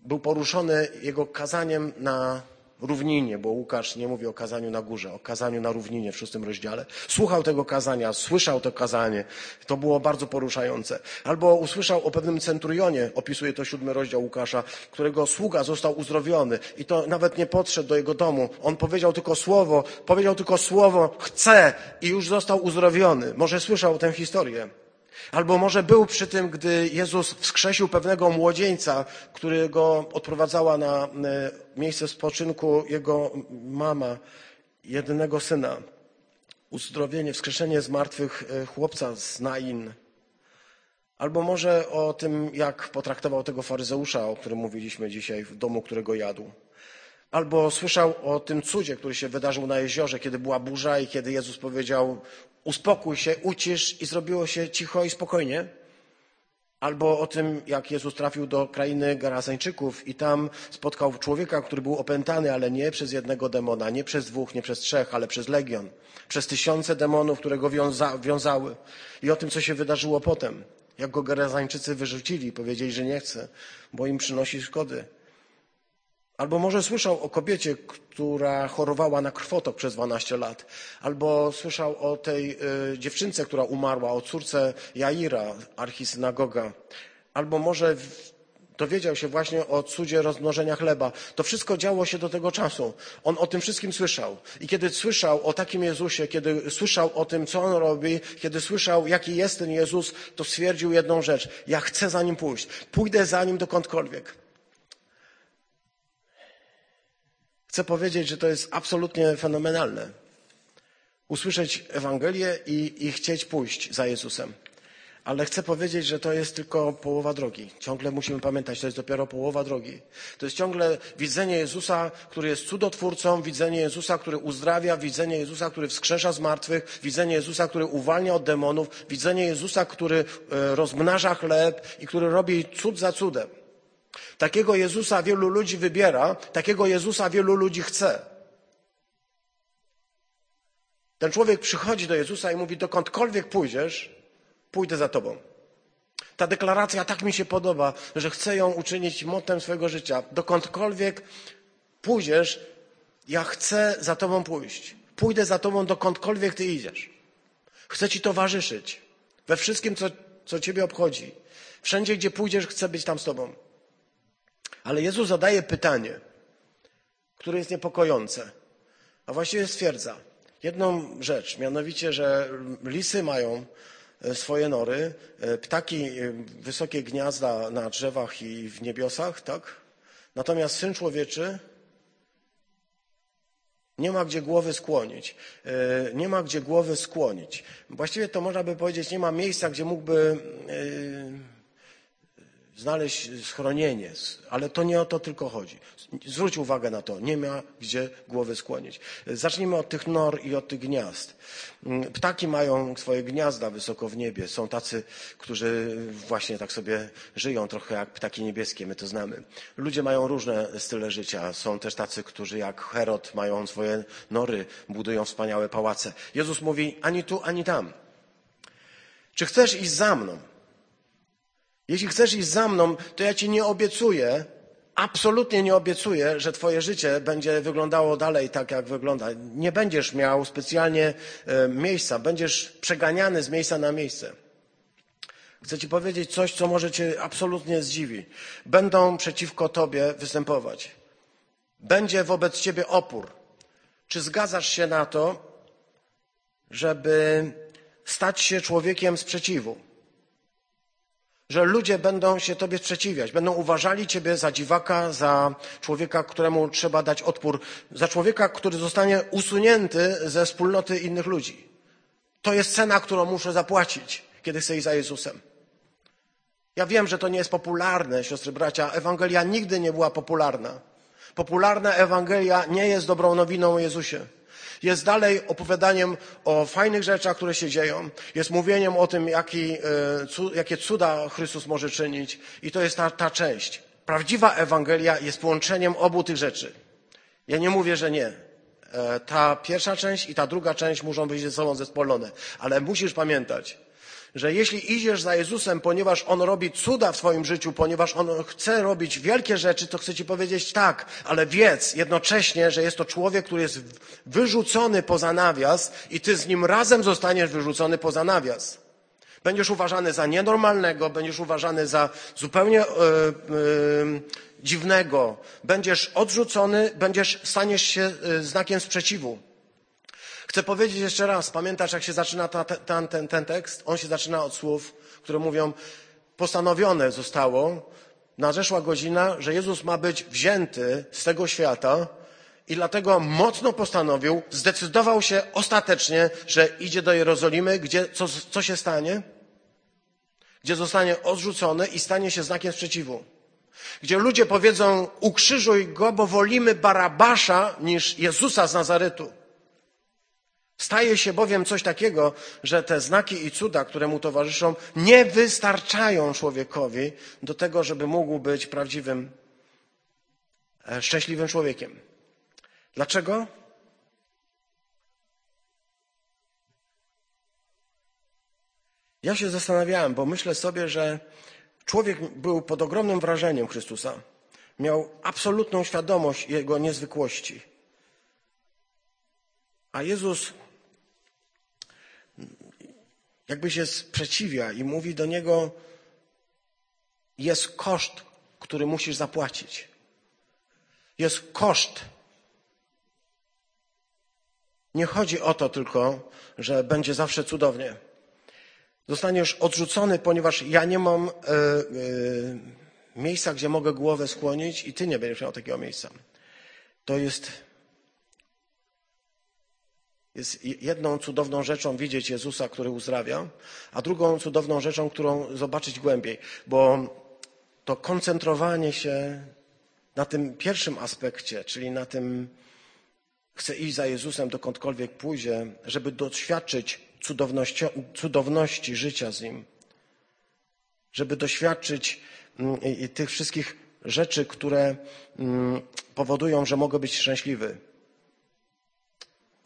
był poruszony jego kazaniem na równinie, bo Łukasz nie mówi o kazaniu na górze, o kazaniu na równinie w szóstym rozdziale. Słuchał tego kazania, słyszał to kazanie. To było bardzo poruszające. Albo usłyszał o pewnym centurionie, opisuje to siódmy rozdział Łukasza, którego sługa został uzdrowiony i to nawet nie podszedł do jego domu. On powiedział tylko słowo, powiedział tylko słowo, chcę i już został uzdrowiony. Może słyszał tę historię. Albo może był przy tym, gdy Jezus wskrzesił pewnego młodzieńca, którego odprowadzała na e, miejsce spoczynku jego mama, jedynego syna. Uzdrowienie, wskrzeszenie z martwych e, chłopca z Nain. Albo może o tym, jak potraktował tego faryzeusza, o którym mówiliśmy dzisiaj, w domu, którego jadł. Albo słyszał o tym cudzie, który się wydarzył na jeziorze, kiedy była burza i kiedy Jezus powiedział: Uspokój się, ucisz i zrobiło się cicho i spokojnie. Albo o tym, jak Jezus trafił do krainy Garazańczyków i tam spotkał człowieka, który był opętany, ale nie przez jednego demona, nie przez dwóch, nie przez trzech, ale przez legion. Przez tysiące demonów, które go wiąza wiązały. I o tym, co się wydarzyło potem. Jak go Garazańczycy wyrzucili, powiedzieli, że nie chce, bo im przynosi szkody. Albo może słyszał o kobiecie, która chorowała na krwotok przez 12 lat. Albo słyszał o tej y, dziewczynce, która umarła, o córce Jaira, archisynagoga. Albo może dowiedział się właśnie o cudzie rozmnożenia chleba. To wszystko działo się do tego czasu. On o tym wszystkim słyszał. I kiedy słyszał o takim Jezusie, kiedy słyszał o tym, co on robi, kiedy słyszał, jaki jest ten Jezus, to stwierdził jedną rzecz. Ja chcę za nim pójść. Pójdę za nim dokądkolwiek. Chcę powiedzieć, że to jest absolutnie fenomenalne. Usłyszeć Ewangelię i, i chcieć pójść za Jezusem. Ale chcę powiedzieć, że to jest tylko połowa drogi. Ciągle musimy pamiętać, to jest dopiero połowa drogi. To jest ciągle widzenie Jezusa, który jest cudotwórcą, widzenie Jezusa, który uzdrawia, widzenie Jezusa, który wskrzesza z martwych, widzenie Jezusa, który uwalnia od demonów, widzenie Jezusa, który e, rozmnaża chleb i który robi cud za cudem. Takiego Jezusa wielu ludzi wybiera, takiego Jezusa wielu ludzi chce. Ten człowiek przychodzi do Jezusa i mówi: Dokądkolwiek pójdziesz, pójdę za tobą. Ta deklaracja tak mi się podoba, że chcę ją uczynić motem swojego życia. Dokądkolwiek pójdziesz, ja chcę za tobą pójść. Pójdę za tobą, dokądkolwiek ty idziesz. Chcę ci towarzyszyć we wszystkim, co, co ciebie obchodzi. Wszędzie, gdzie pójdziesz, chcę być tam z tobą. Ale Jezus zadaje pytanie, które jest niepokojące, a właściwie stwierdza jedną rzecz, mianowicie, że lisy mają e, swoje nory, e, ptaki e, wysokie gniazda na drzewach i w niebiosach, tak? Natomiast Syn Człowieczy nie ma gdzie głowy skłonić. Nie ma gdzie głowy skłonić. Właściwie to można by powiedzieć, nie ma miejsca, gdzie mógłby znaleźć schronienie, ale to nie o to tylko chodzi. Zwróć uwagę na to, nie ma gdzie głowy skłonić. Zacznijmy od tych nor i od tych gniazd. Mm, ptaki mają swoje gniazda wysoko w niebie. Są tacy, którzy właśnie tak sobie żyją, trochę jak ptaki niebieskie, my to znamy. Ludzie mają różne style życia. Są też tacy, którzy jak Herod mają swoje nory, budują wspaniałe pałace. Jezus mówi ani tu, ani tam. Czy chcesz iść za mną? Jeśli chcesz iść za mną, to ja ci nie obiecuję, absolutnie nie obiecuję, że twoje życie będzie wyglądało dalej tak, jak wygląda. Nie będziesz miał specjalnie e, miejsca, będziesz przeganiany z miejsca na miejsce. Chcę ci powiedzieć coś, co może cię absolutnie zdziwi. Będą przeciwko tobie występować. Będzie wobec ciebie opór. Czy zgadzasz się na to, żeby stać się człowiekiem sprzeciwu? Że ludzie będą się tobie sprzeciwiać, będą uważali ciebie za dziwaka, za człowieka, któremu trzeba dać odpór, za człowieka, który zostanie usunięty ze wspólnoty innych ludzi. To jest cena, którą muszę zapłacić, kiedy chcę iść za Jezusem. Ja wiem, że to nie jest popularne, siostry bracia. Ewangelia nigdy nie była popularna. Popularna Ewangelia nie jest dobrą nowiną o Jezusie. Jest dalej opowiadaniem o fajnych rzeczach, które się dzieją. Jest mówieniem o tym, jaki, e, jakie cuda Chrystus może czynić. I to jest ta, ta część. Prawdziwa Ewangelia jest połączeniem obu tych rzeczy. Ja nie mówię, że nie. E, ta pierwsza część i ta druga część muszą być ze sobą zespolone. Ale musisz pamiętać, że jeśli idziesz za Jezusem, ponieważ On robi cuda w Twoim życiu, ponieważ On chce robić wielkie rzeczy, to chcę Ci powiedzieć tak, ale wiedz jednocześnie, że jest to człowiek, który jest wyrzucony poza nawias i Ty z nim razem zostaniesz wyrzucony poza nawias. Będziesz uważany za nienormalnego, będziesz uważany za zupełnie yy, yy, dziwnego, będziesz odrzucony, będziesz, staniesz się znakiem sprzeciwu. Chcę powiedzieć jeszcze raz, pamiętasz jak się zaczyna ta, ten, ten, ten tekst? On się zaczyna od słów, które mówią, postanowione zostało, nadeszła godzina, że Jezus ma być wzięty z tego świata i dlatego mocno postanowił, zdecydował się ostatecznie, że idzie do Jerozolimy, gdzie co, co się stanie? Gdzie zostanie odrzucony i stanie się znakiem sprzeciwu. Gdzie ludzie powiedzą, ukrzyżuj go, bo wolimy Barabasza niż Jezusa z Nazaretu. Staje się bowiem coś takiego, że te znaki i cuda, które mu towarzyszą, nie wystarczają człowiekowi do tego, żeby mógł być prawdziwym, e, szczęśliwym człowiekiem. Dlaczego? Ja się zastanawiałem, bo myślę sobie, że człowiek był pod ogromnym wrażeniem Chrystusa. Miał absolutną świadomość jego niezwykłości. A Jezus jakby się sprzeciwia i mówi do niego: Jest koszt, który musisz zapłacić. Jest koszt. Nie chodzi o to tylko, że będzie zawsze cudownie. Zostaniesz odrzucony, ponieważ ja nie mam e, e, miejsca, gdzie mogę głowę skłonić, i ty nie będziesz miał takiego miejsca. To jest jest jedną cudowną rzeczą widzieć Jezusa, który uzdrawia, a drugą cudowną rzeczą, którą zobaczyć głębiej, bo to koncentrowanie się na tym pierwszym aspekcie, czyli na tym, chcę iść za Jezusem dokądkolwiek pójdzie, żeby doświadczyć cudowności, cudowności życia z Nim, żeby doświadczyć mm, tych wszystkich rzeczy, które mm, powodują, że mogę być szczęśliwy.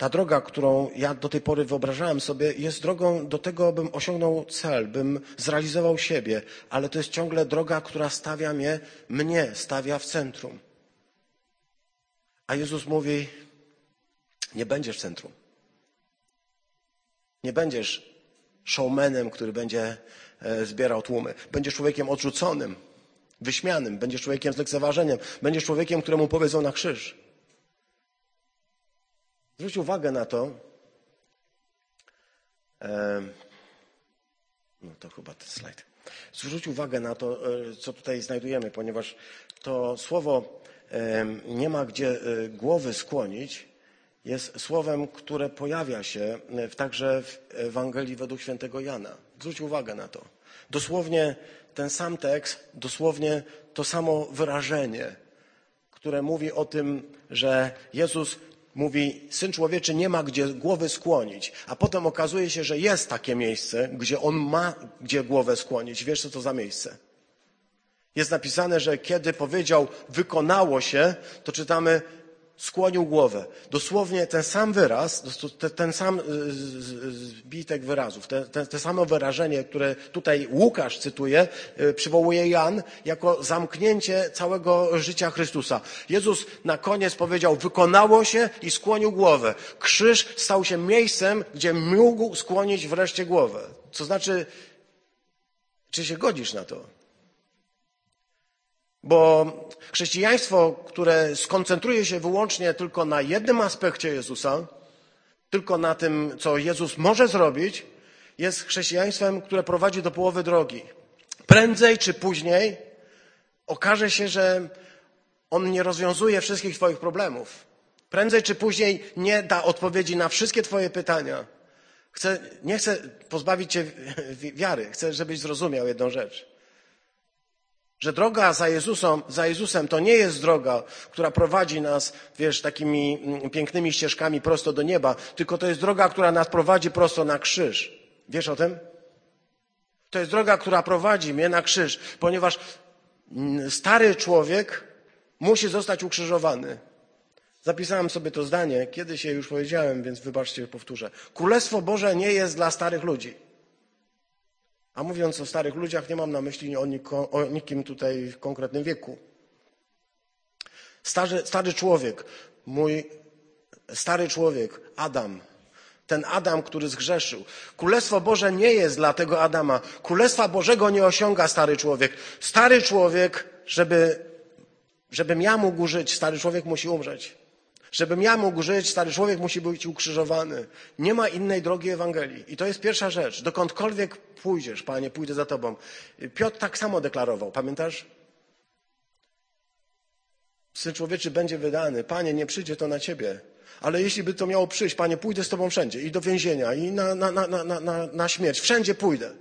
Ta droga, którą ja do tej pory wyobrażałem sobie, jest drogą do tego, bym osiągnął cel, bym zrealizował siebie, ale to jest ciągle droga, która stawia mnie, mnie stawia w centrum. A Jezus mówi: Nie będziesz w centrum. Nie będziesz showmanem, który będzie e, zbierał tłumy. Będziesz człowiekiem odrzuconym, wyśmianym, będziesz człowiekiem z lekceważeniem, będziesz człowiekiem, któremu powiedzą na krzyż. Zwróć uwagę na to, no to chyba ten slajd. Zwróć uwagę na to, e, co tutaj znajdujemy, ponieważ to słowo nie ma gdzie e, głowy skłonić, jest słowem, które pojawia się w, także w Ewangelii według świętego Jana. Zwróć uwagę na to. Dosłownie ten sam tekst, dosłownie to samo wyrażenie, które mówi o tym, że Jezus mówi, syn człowieczy nie ma gdzie głowy skłonić, a potem okazuje się, że jest takie miejsce, gdzie on ma gdzie głowę skłonić. Wiesz, co to za miejsce? Jest napisane, że kiedy powiedział wykonało się, to czytamy skłonił głowę. Dosłownie ten sam wyraz, ten sam zbitek wyrazów, te, te, te samo wyrażenie, które tutaj Łukasz cytuje, y, przywołuje Jan jako zamknięcie całego życia Chrystusa. Jezus na koniec powiedział, wykonało się i skłonił głowę. Krzyż stał się miejscem, gdzie mógł skłonić wreszcie głowę. Co znaczy, Czy się godzisz na to? Bo chrześcijaństwo, które skoncentruje się wyłącznie tylko na jednym aspekcie Jezusa, tylko na tym, co Jezus może zrobić, jest chrześcijaństwem, które prowadzi do połowy drogi. Prędzej czy później okaże się, że On nie rozwiązuje wszystkich Twoich problemów. Prędzej czy później nie da odpowiedzi na wszystkie Twoje pytania. Chcę, nie chcę pozbawić Cię wiary, chcę, żebyś zrozumiał jedną rzecz. Że droga za Jezusem, za Jezusem to nie jest droga, która prowadzi nas, wiesz, takimi mm, pięknymi ścieżkami prosto do nieba, tylko to jest droga, która nas prowadzi prosto na krzyż. Wiesz o tym? To jest droga, która prowadzi mnie na krzyż, ponieważ mm, stary człowiek musi zostać ukrzyżowany. Zapisałem sobie to zdanie, kiedyś je już powiedziałem, więc wybaczcie, powtórzę. Królestwo Boże nie jest dla starych ludzi. A mówiąc o starych ludziach, nie mam na myśli o, niko, o nikim tutaj w konkretnym wieku. Stary, stary człowiek, mój stary człowiek, Adam, ten Adam, który zgrzeszył. Królestwo Boże nie jest dla tego Adama. Królestwa Bożego nie osiąga stary człowiek. Stary człowiek, żeby, żebym ja mógł żyć, stary człowiek musi umrzeć. Żebym ja mógł żyć, stary człowiek musi być ukrzyżowany. Nie ma innej drogi Ewangelii. I to jest pierwsza rzecz. Dokądkolwiek pójdziesz, Panie, pójdę za Tobą. Piotr tak samo deklarował, pamiętasz? Syn człowieczy będzie wydany. Panie, nie przyjdzie to na Ciebie. Ale jeśli by to miało przyjść, Panie, pójdę z Tobą wszędzie. I do więzienia, i na, na, na, na, na, na śmierć. Wszędzie pójdę.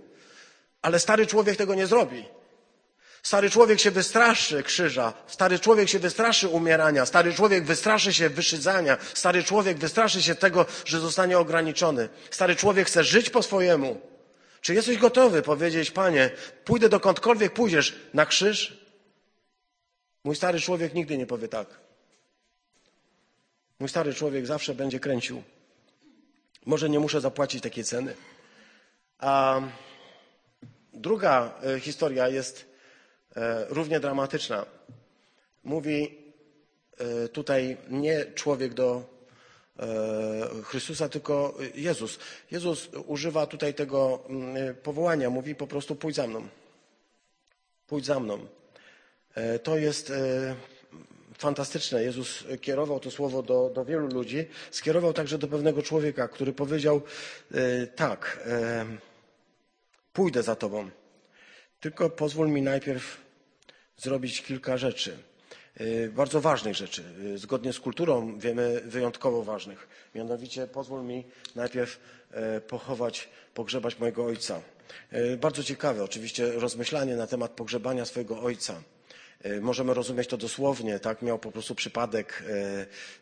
Ale stary człowiek tego nie zrobi. Stary człowiek się wystraszy krzyża, stary człowiek się wystraszy umierania, stary człowiek wystraszy się wyszydzania, stary człowiek wystraszy się tego, że zostanie ograniczony. Stary człowiek chce żyć po swojemu. Czy jesteś gotowy powiedzieć, panie, pójdę dokądkolwiek pójdziesz na krzyż? Mój stary człowiek nigdy nie powie tak. Mój stary człowiek zawsze będzie kręcił. Może nie muszę zapłacić takiej ceny. A druga e, historia jest równie dramatyczna. Mówi e, tutaj nie człowiek do e, Chrystusa, tylko Jezus. Jezus używa tutaj tego mm, powołania, mówi po prostu pójdź za mną. Pójdź za mną. To jest fantastyczne. Jezus kierował to słowo do, do wielu ludzi, skierował także do pewnego człowieka, który powiedział tak, pójdę za tobą. Tylko pozwól mi najpierw zrobić kilka rzeczy. Y, bardzo ważnych rzeczy. Y, zgodnie z kulturą wiemy wyjątkowo ważnych. Mianowicie pozwól mi najpierw e, pochować, pogrzebać mojego ojca. E, bardzo ciekawe oczywiście rozmyślanie na temat pogrzebania swojego ojca. E, możemy rozumieć to dosłownie, tak? Miał po prostu przypadek,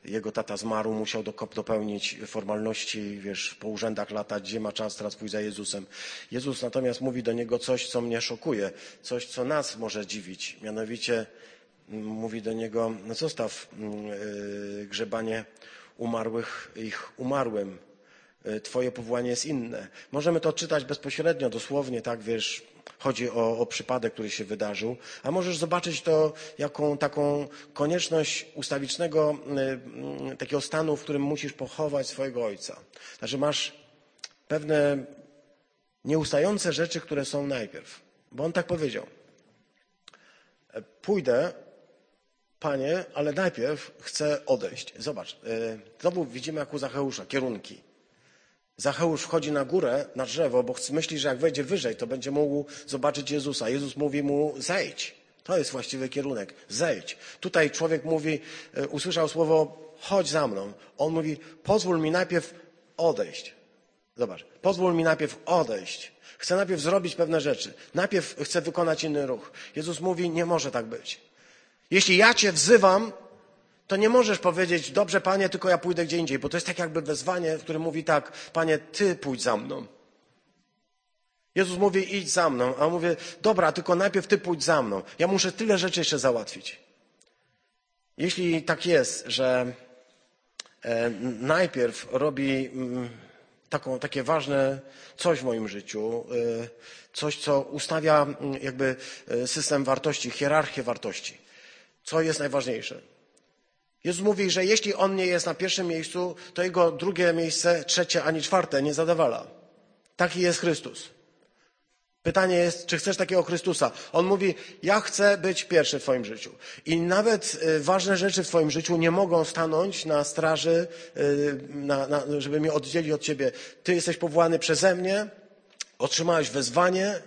e, jego tata zmarł, musiał dopełnić formalności, wiesz, po urzędach latać, gdzie ma czas teraz pójść za Jezusem. Jezus natomiast mówi do niego coś, co mnie szokuje, coś, co nas może dziwić. Mianowicie mm, mówi do niego, no zostaw mm, e, grzebanie umarłych ich umarłym. Twoje powołanie jest inne. Możemy to czytać bezpośrednio, dosłownie, tak, wiesz, Chodzi o, o przypadek, który się wydarzył, a możesz zobaczyć to jako taką konieczność ustawicznego y, y, takiego stanu, w którym musisz pochować swojego ojca. Znaczy masz pewne nieustające rzeczy, które są najpierw. Bo on tak powiedział. Pójdę, panie, ale najpierw chcę odejść. Zobacz, y, znowu widzimy jak u Zacheusza, kierunki. Zacheusz wchodzi na górę, na drzewo, bo myśli, że jak wejdzie wyżej, to będzie mógł zobaczyć Jezusa. Jezus mówi mu zejdź. To jest właściwy kierunek. Zejdź. Tutaj człowiek mówi, e, usłyszał słowo chodź za mną. On mówi pozwól mi najpierw odejść. Zobacz, pozwól mi najpierw odejść. Chcę najpierw zrobić pewne rzeczy. Najpierw chcę wykonać inny ruch. Jezus mówi, nie może tak być. Jeśli ja cię wzywam, to nie możesz powiedzieć, dobrze panie, tylko ja pójdę gdzie indziej, bo to jest tak jakby wezwanie, w którym mówi tak, panie, ty pójdź za mną. Jezus mówi, idź za mną, a on mówi, dobra, tylko najpierw ty pójdź za mną. Ja muszę tyle rzeczy jeszcze załatwić. Jeśli tak jest, że e, najpierw robi mm, taką, takie ważne coś w moim życiu, e, coś, co ustawia mm, jakby e, system wartości, hierarchię wartości. Co jest najważniejsze? Jezus mówi, że jeśli On nie jest na pierwszym miejscu, to Jego drugie miejsce, trzecie ani czwarte nie zadawala. Taki jest Chrystus. Pytanie jest, czy chcesz takiego Chrystusa? On mówi, ja chcę być pierwszy w Twoim życiu. I nawet y, ważne rzeczy w Twoim życiu nie mogą stanąć na straży, y, na, na, żeby mnie oddzielić od Ciebie. Ty jesteś powołany przeze mnie, otrzymałeś wezwanie,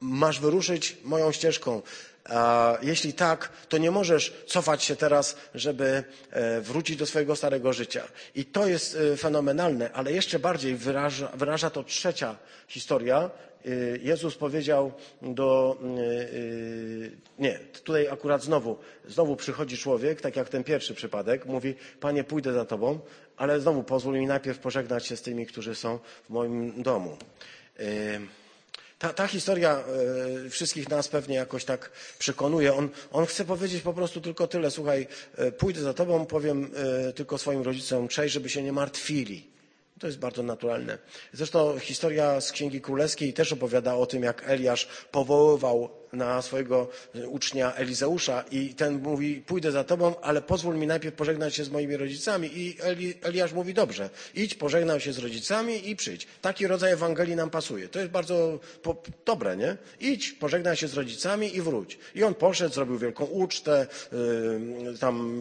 masz wyruszyć moją ścieżką. A jeśli tak, to nie możesz cofać się teraz, żeby e, wrócić do swojego starego życia. I to jest e, fenomenalne, ale jeszcze bardziej wyraża, wyraża to trzecia historia. E, Jezus powiedział do. Nie, tutaj akurat znowu, znowu przychodzi człowiek, tak jak ten pierwszy przypadek, mówi: Panie, pójdę za tobą, ale znowu pozwól mi najpierw pożegnać się z tymi, którzy są w moim domu. Ta, ta historia e, wszystkich nas pewnie jakoś tak przekonuje. On, on chce powiedzieć po prostu tylko tyle. Słuchaj, e, pójdę za tobą, powiem e, tylko swoim rodzicom cześć, żeby się nie martwili. To jest bardzo naturalne. Zresztą historia z Księgi Królewskiej też opowiada o tym, jak Eliasz powoływał na swojego ucznia Elizeusza i ten mówi, pójdę za tobą, ale pozwól mi najpierw pożegnać się z moimi rodzicami. I Eli, Eliasz mówi, dobrze, idź, pożegnał się z rodzicami i przyjdź. Taki rodzaj Ewangelii nam pasuje. To jest bardzo po, dobre, nie? Idź, pożegnaj się z rodzicami i wróć. I on poszedł, zrobił wielką ucztę, yy, tam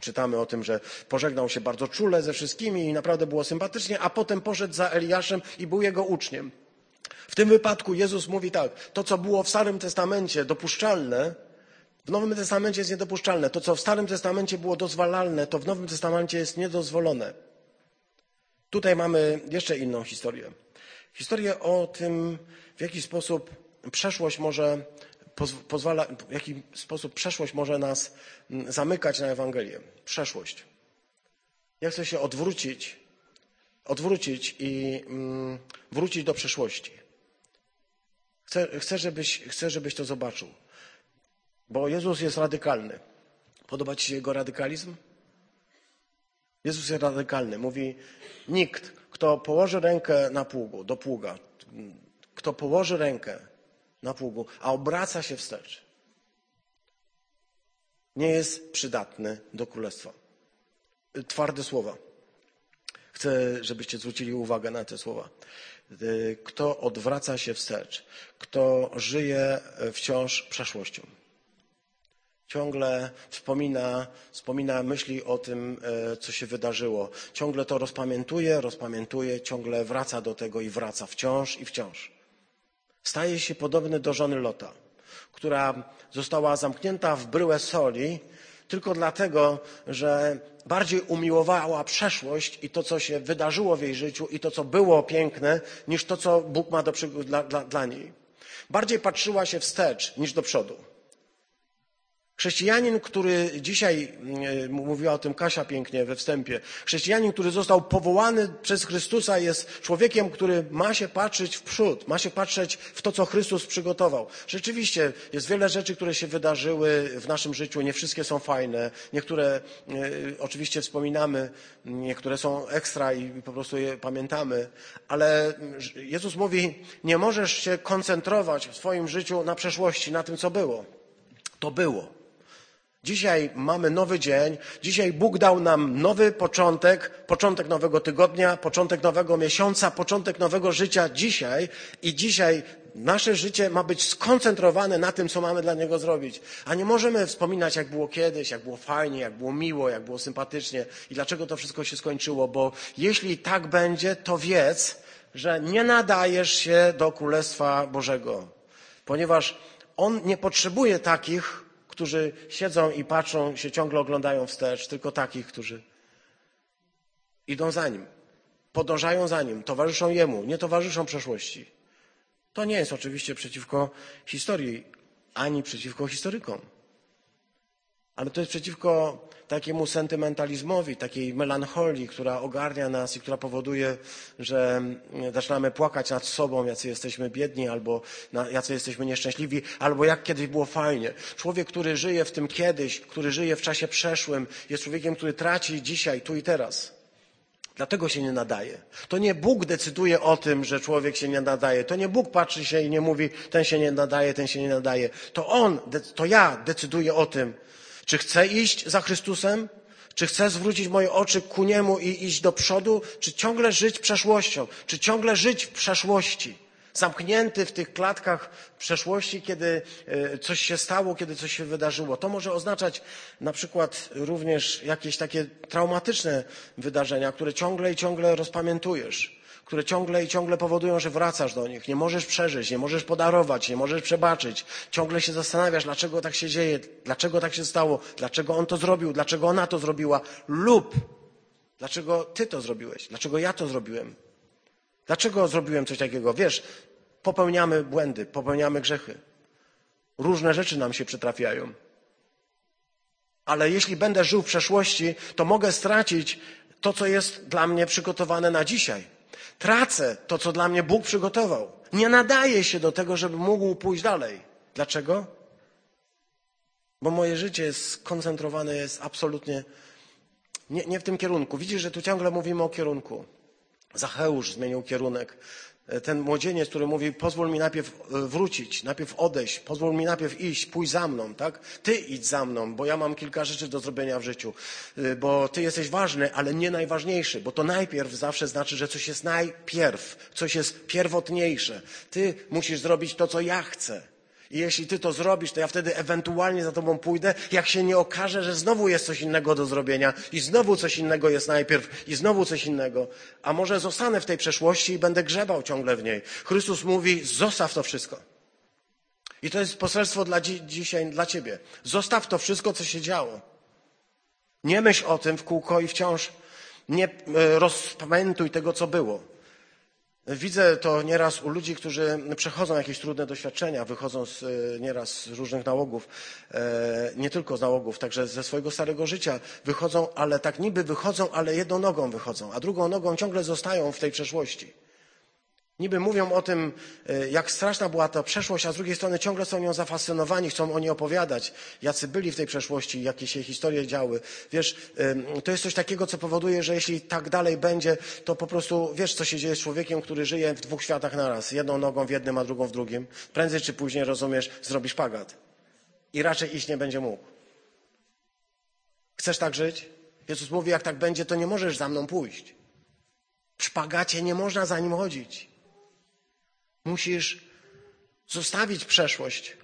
Czytamy o tym, że pożegnał się bardzo czule ze wszystkimi i naprawdę było sympatycznie, a potem poszedł za Eliaszem i był jego uczniem. W tym wypadku Jezus mówi tak, to co było w Starym Testamencie dopuszczalne, w Nowym Testamencie jest niedopuszczalne. To co w Starym Testamencie było dozwalalne, to w Nowym Testamencie jest niedozwolone. Tutaj mamy jeszcze inną historię. Historię o tym, w jaki sposób przeszłość może pozwala, w jaki sposób przeszłość może nas mm, zamykać na Ewangelię. Przeszłość. Ja chcę się odwrócić, odwrócić i mm, wrócić do przeszłości. Chcę, chcę, żebyś, chcę, żebyś to zobaczył. Bo Jezus jest radykalny. Podoba Ci się Jego radykalizm? Jezus jest radykalny. Mówi, nikt, kto położy rękę na pługu, do pługa, kto położy rękę na pługu, a obraca się wstecz, nie jest przydatny do królestwa. Twarde słowa. Chcę, żebyście zwrócili uwagę na te słowa. Kto odwraca się wstecz, kto żyje wciąż przeszłością. Ciągle wspomina, wspomina myśli o tym, e, co się wydarzyło. Ciągle to rozpamiętuje, rozpamiętuje, ciągle wraca do tego i wraca wciąż i wciąż staje się podobny do żony Lota, która została zamknięta w bryłę soli tylko dlatego, że bardziej umiłowała przeszłość i to, co się wydarzyło w jej życiu i to, co było piękne, niż to, co Bóg ma do, dla, dla, dla niej. Bardziej patrzyła się wstecz niż do przodu. Chrześcijanin, który dzisiaj, mm, mówiła o tym Kasia pięknie we wstępie, chrześcijanin, który został powołany przez Chrystusa, jest człowiekiem, który ma się patrzeć w przód, ma się patrzeć w to, co Chrystus przygotował. Rzeczywiście jest wiele rzeczy, które się wydarzyły w naszym życiu, nie wszystkie są fajne, niektóre e, oczywiście wspominamy, niektóre są ekstra i po prostu je pamiętamy, ale Jezus mówi, nie możesz się koncentrować w swoim życiu na przeszłości, na tym, co było. To było. Dzisiaj mamy nowy dzień, dzisiaj Bóg dał nam nowy początek, początek nowego tygodnia, początek nowego miesiąca, początek nowego życia dzisiaj. I dzisiaj nasze życie ma być skoncentrowane na tym, co mamy dla Niego zrobić. A nie możemy wspominać, jak było kiedyś, jak było fajnie, jak było miło, jak było sympatycznie i dlaczego to wszystko się skończyło, bo jeśli tak będzie, to wiedz, że nie nadajesz się do Królestwa Bożego, ponieważ On nie potrzebuje takich, którzy siedzą i patrzą, się ciągle oglądają wstecz, tylko takich, którzy idą za nim, podążają za nim, towarzyszą jemu, nie towarzyszą przeszłości. To nie jest oczywiście przeciwko historii, ani przeciwko historykom. Ale to jest przeciwko takiemu sentymentalizmowi, takiej melancholii, która ogarnia nas i która powoduje, że mm, zaczynamy płakać nad sobą, jacy jesteśmy biedni, albo jacy jesteśmy nieszczęśliwi, albo jak kiedyś było fajnie. Człowiek, który żyje w tym kiedyś, który żyje w czasie przeszłym, jest człowiekiem, który traci dzisiaj, tu i teraz. Dlatego się nie nadaje. To nie Bóg decyduje o tym, że człowiek się nie nadaje. To nie Bóg patrzy się i nie mówi, ten się nie nadaje, ten się nie nadaje. To On, to ja decyduję o tym, czy chcę iść za Chrystusem? Czy chcę zwrócić moje oczy ku Niemu i iść do przodu? Czy ciągle żyć przeszłością? Czy ciągle żyć w przeszłości? zamknięty w tych klatkach przeszłości, kiedy e, coś się stało, kiedy coś się wydarzyło. To może oznaczać na przykład również jakieś takie traumatyczne wydarzenia, które ciągle i ciągle rozpamiętujesz, które ciągle i ciągle powodują, że wracasz do nich. Nie możesz przeżyć, nie możesz podarować, nie możesz przebaczyć. Ciągle się zastanawiasz, dlaczego tak się dzieje, dlaczego tak się stało, dlaczego on to zrobił, dlaczego ona to zrobiła, lub dlaczego ty to zrobiłeś, dlaczego ja to zrobiłem. Dlaczego zrobiłem coś takiego? Wiesz, popełniamy błędy, popełniamy grzechy. Różne rzeczy nam się przytrafiają. Ale jeśli będę żył w przeszłości, to mogę stracić to, co jest dla mnie przygotowane na dzisiaj. Tracę to, co dla mnie Bóg przygotował. Nie nadaje się do tego, żeby mógł pójść dalej. Dlaczego? Bo moje życie skoncentrowane, jest absolutnie nie, nie w tym kierunku. Widzisz, że tu ciągle mówimy o kierunku. Zacheusz zmienił kierunek. Ten młodzieniec, który mówi, pozwól mi najpierw e, wrócić, najpierw odejść, pozwól mi najpierw iść, pójdź za mną, tak? Ty idź za mną, bo ja mam kilka rzeczy do zrobienia w życiu, E, bo ty jesteś ważny, ale nie najważniejszy, bo to najpierw zawsze znaczy, że coś jest najpierw, coś jest pierwotniejsze. Ty musisz zrobić to, co ja chcę. I jeśli ty to zrobisz, to ja wtedy ewentualnie za tobą pójdę, jak się nie okaże, że znowu jest coś innego do zrobienia i znowu coś innego jest najpierw i znowu coś innego. A może zostanę w tej przeszłości i będę grzebał ciągle w niej. Chrystus mówi, zostaw to wszystko. I to jest poselstwo dla dzi dzisiaj dla ciebie. Zostaw to wszystko, co się działo. Nie myśl o tym w kółko i wciąż nie e, rozpamiętuj tego, co było. Widzę to nieraz u ludzi, którzy przechodzą jakieś trudne doświadczenia, wychodzą z, e, nieraz z różnych nałogów, e, nie tylko z nałogów, także ze swojego starego życia wychodzą, ale tak niby wychodzą, ale jedną nogą wychodzą, a drugą nogą ciągle zostają w tej przeszłości. Niby mówią o tym, e, jak straszna była ta przeszłość, a z drugiej strony ciągle są nią zafascynowani, chcą o niej opowiadać, jacy byli w tej przeszłości, jakie się historie działy. Wiesz, to jest coś takiego, co powoduje, że jeśli tak dalej będzie, to po prostu wiesz, co się dzieje z człowiekiem, który żyje w dwóch światach naraz. Jedną nogą w jednym, a drugą w drugim. Prędzej czy później, rozumiesz, zrobisz pagat. I raczej iść nie będzie mógł. Chcesz tak żyć? Jezus mówi, jak tak będzie, to nie możesz za mną pójść. W szpagacie nie można za nim chodzić. Musisz zostawić przeszłość,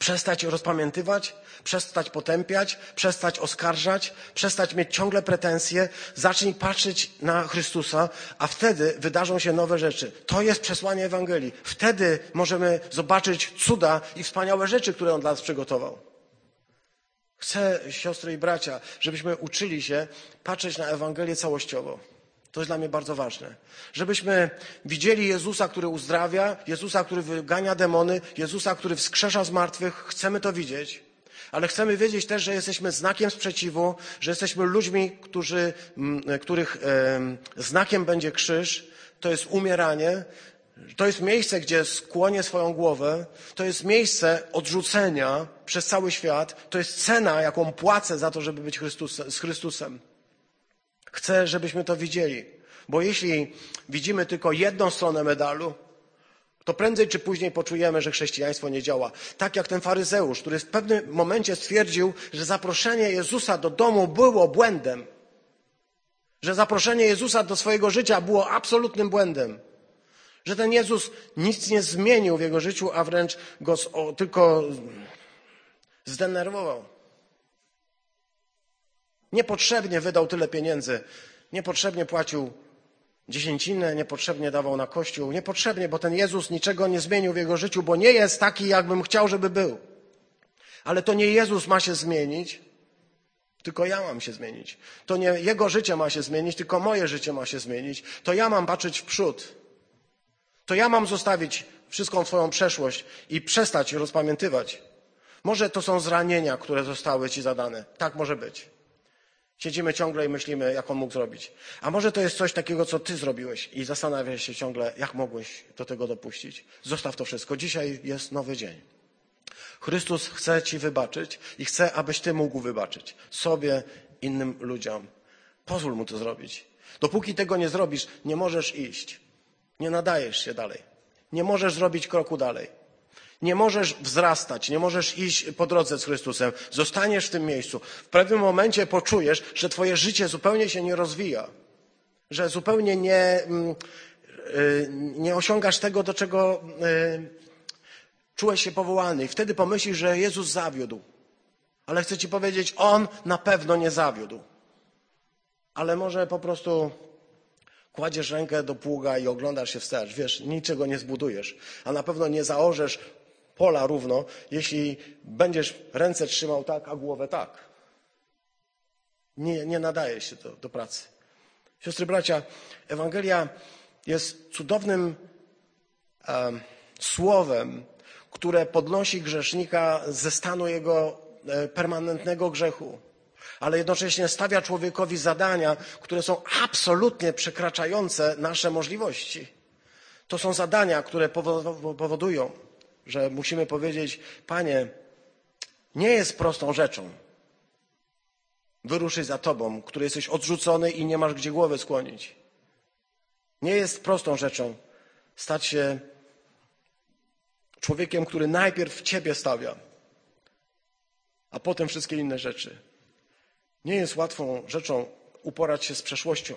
przestać rozpamiętywać, przestać potępiać, przestać oskarżać, przestać mieć ciągle pretensje, zacznij patrzeć na Chrystusa, a wtedy wydarzą się nowe rzeczy. To jest przesłanie Ewangelii. Wtedy możemy zobaczyć cuda i wspaniałe rzeczy, które On dla nas przygotował. Chcę, siostry i bracia, żebyśmy uczyli się patrzeć na Ewangelię całościowo. To jest dla mnie bardzo ważne. Żebyśmy widzieli Jezusa, który uzdrawia, Jezusa, który wygania demony, Jezusa, który wskrzesza z martwych. Chcemy to widzieć, ale chcemy wiedzieć też, że jesteśmy znakiem sprzeciwu, że jesteśmy ludźmi, którzy, których znakiem będzie krzyż. To jest umieranie. To jest miejsce, gdzie skłonię swoją głowę. To jest miejsce odrzucenia przez cały świat. To jest cena, jaką płacę za to, żeby być Chrystusem, z Chrystusem. Chcę, żebyśmy to widzieli, bo jeśli widzimy tylko jedną stronę medalu, to prędzej czy później poczujemy, że chrześcijaństwo nie działa. Tak jak ten faryzeusz, który w pewnym momencie stwierdził, że zaproszenie Jezusa do domu było błędem. Że zaproszenie Jezusa do swojego życia było absolutnym błędem. Że ten Jezus nic nie zmienił w jego życiu, a wręcz go tylko zdenerwował. Niepotrzebnie wydał tyle pieniędzy, niepotrzebnie płacił dziesięcinę, niepotrzebnie dawał na kościół, niepotrzebnie, bo ten Jezus niczego nie zmienił w jego życiu, bo nie jest taki, jakbym chciał, żeby był. Ale to nie Jezus ma się zmienić, tylko ja mam się zmienić. To nie jego życie ma się zmienić, tylko moje życie ma się zmienić. To ja mam patrzeć w przód. To ja mam zostawić wszystką Twoją przeszłość i przestać rozpamiętywać. Może to są zranienia, które zostały Ci zadane. Tak może być. Siedzimy ciągle i myślimy, jak on mógł zrobić. A może to jest coś takiego, co ty zrobiłeś i zastanawiasz się ciągle, jak mogłeś do tego dopuścić. Zostaw to wszystko. Dzisiaj jest nowy dzień. Chrystus chce ci wybaczyć i chce, abyś ty mógł wybaczyć sobie, innym ludziom. Pozwól mu to zrobić. Dopóki tego nie zrobisz, nie możesz iść. Nie nadajesz się dalej. Nie możesz zrobić kroku dalej. Nie możesz wzrastać, nie możesz iść po drodze z Chrystusem. Zostaniesz w tym miejscu. W pewnym momencie poczujesz, że twoje życie zupełnie się nie rozwija. Że zupełnie nie, mm, y, nie osiągasz tego, do czego y, czułeś się powołany. I wtedy pomyślisz, że Jezus zawiódł. Ale chcę ci powiedzieć, On na pewno nie zawiódł. Ale może po prostu kładziesz rękę do pługa i oglądasz się wstecz. Wiesz, niczego nie zbudujesz. A na pewno nie zaorzesz pola równo, jeśli będziesz ręce trzymał tak, a głowę tak. Nie, nie nadaje się to do pracy. Siostry, bracia, Ewangelia jest cudownym um, słowem, które podnosi grzesznika ze stanu jego e, permanentnego grzechu, ale jednocześnie stawia człowiekowi zadania, które są absolutnie przekraczające nasze możliwości. To są zadania, które powodują, że musimy powiedzieć: Panie, nie jest prostą rzeczą wyruszyć za Tobą, który jesteś odrzucony i nie masz gdzie głowy skłonić. Nie jest prostą rzeczą stać się człowiekiem, który najpierw w Ciebie stawia, a potem wszystkie inne rzeczy. Nie jest łatwą rzeczą uporać się z przeszłością,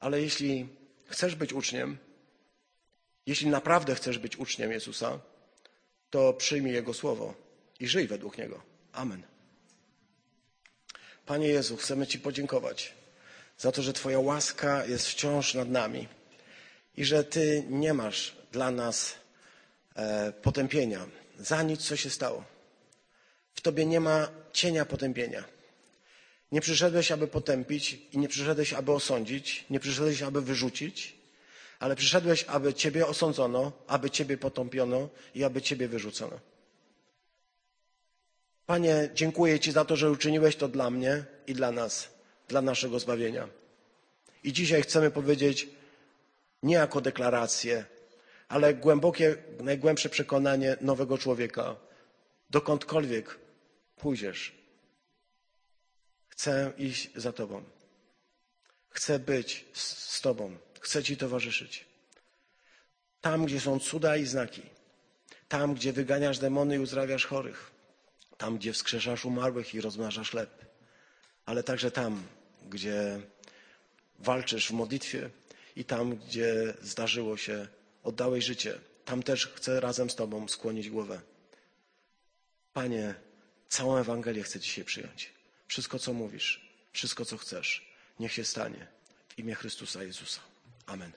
ale jeśli chcesz być uczniem, jeśli naprawdę chcesz być uczniem Jezusa, to przyjmij Jego słowo i żyj według Niego. Amen. Panie Jezu, chcemy Ci podziękować za to, że Twoja łaska jest wciąż nad nami i że Ty nie masz dla nas e, potępienia za nic, co się stało. W Tobie nie ma cienia potępienia. Nie przyszedłeś, aby potępić i nie przyszedłeś, aby osądzić, nie przyszedłeś, aby wyrzucić, ale przyszedłeś, aby Ciebie osądzono, aby Ciebie potąpiono i aby Ciebie wyrzucono. Panie, dziękuję Ci za to, że uczyniłeś to dla mnie i dla nas, dla naszego zbawienia. I dzisiaj chcemy powiedzieć nie jako deklarację, ale głębokie, najgłębsze przekonanie nowego człowieka. Dokądkolwiek pójdziesz, chcę iść za Tobą. Chcę być z Tobą. Chcę Ci towarzyszyć. Tam, gdzie są cuda i znaki. Tam, gdzie wyganiasz demony i uzdrawiasz chorych tam, gdzie wskrzeszasz umarłych i rozmnażasz chleb, ale także tam, gdzie walczysz w modlitwie i tam, gdzie zdarzyło się, oddałeś życie. Tam też chcę razem z Tobą skłonić głowę. Panie, całą Ewangelię chcę dzisiaj przyjąć. Wszystko, co mówisz, wszystko, co chcesz, niech się stanie. W imię Chrystusa Jezusa. Amen.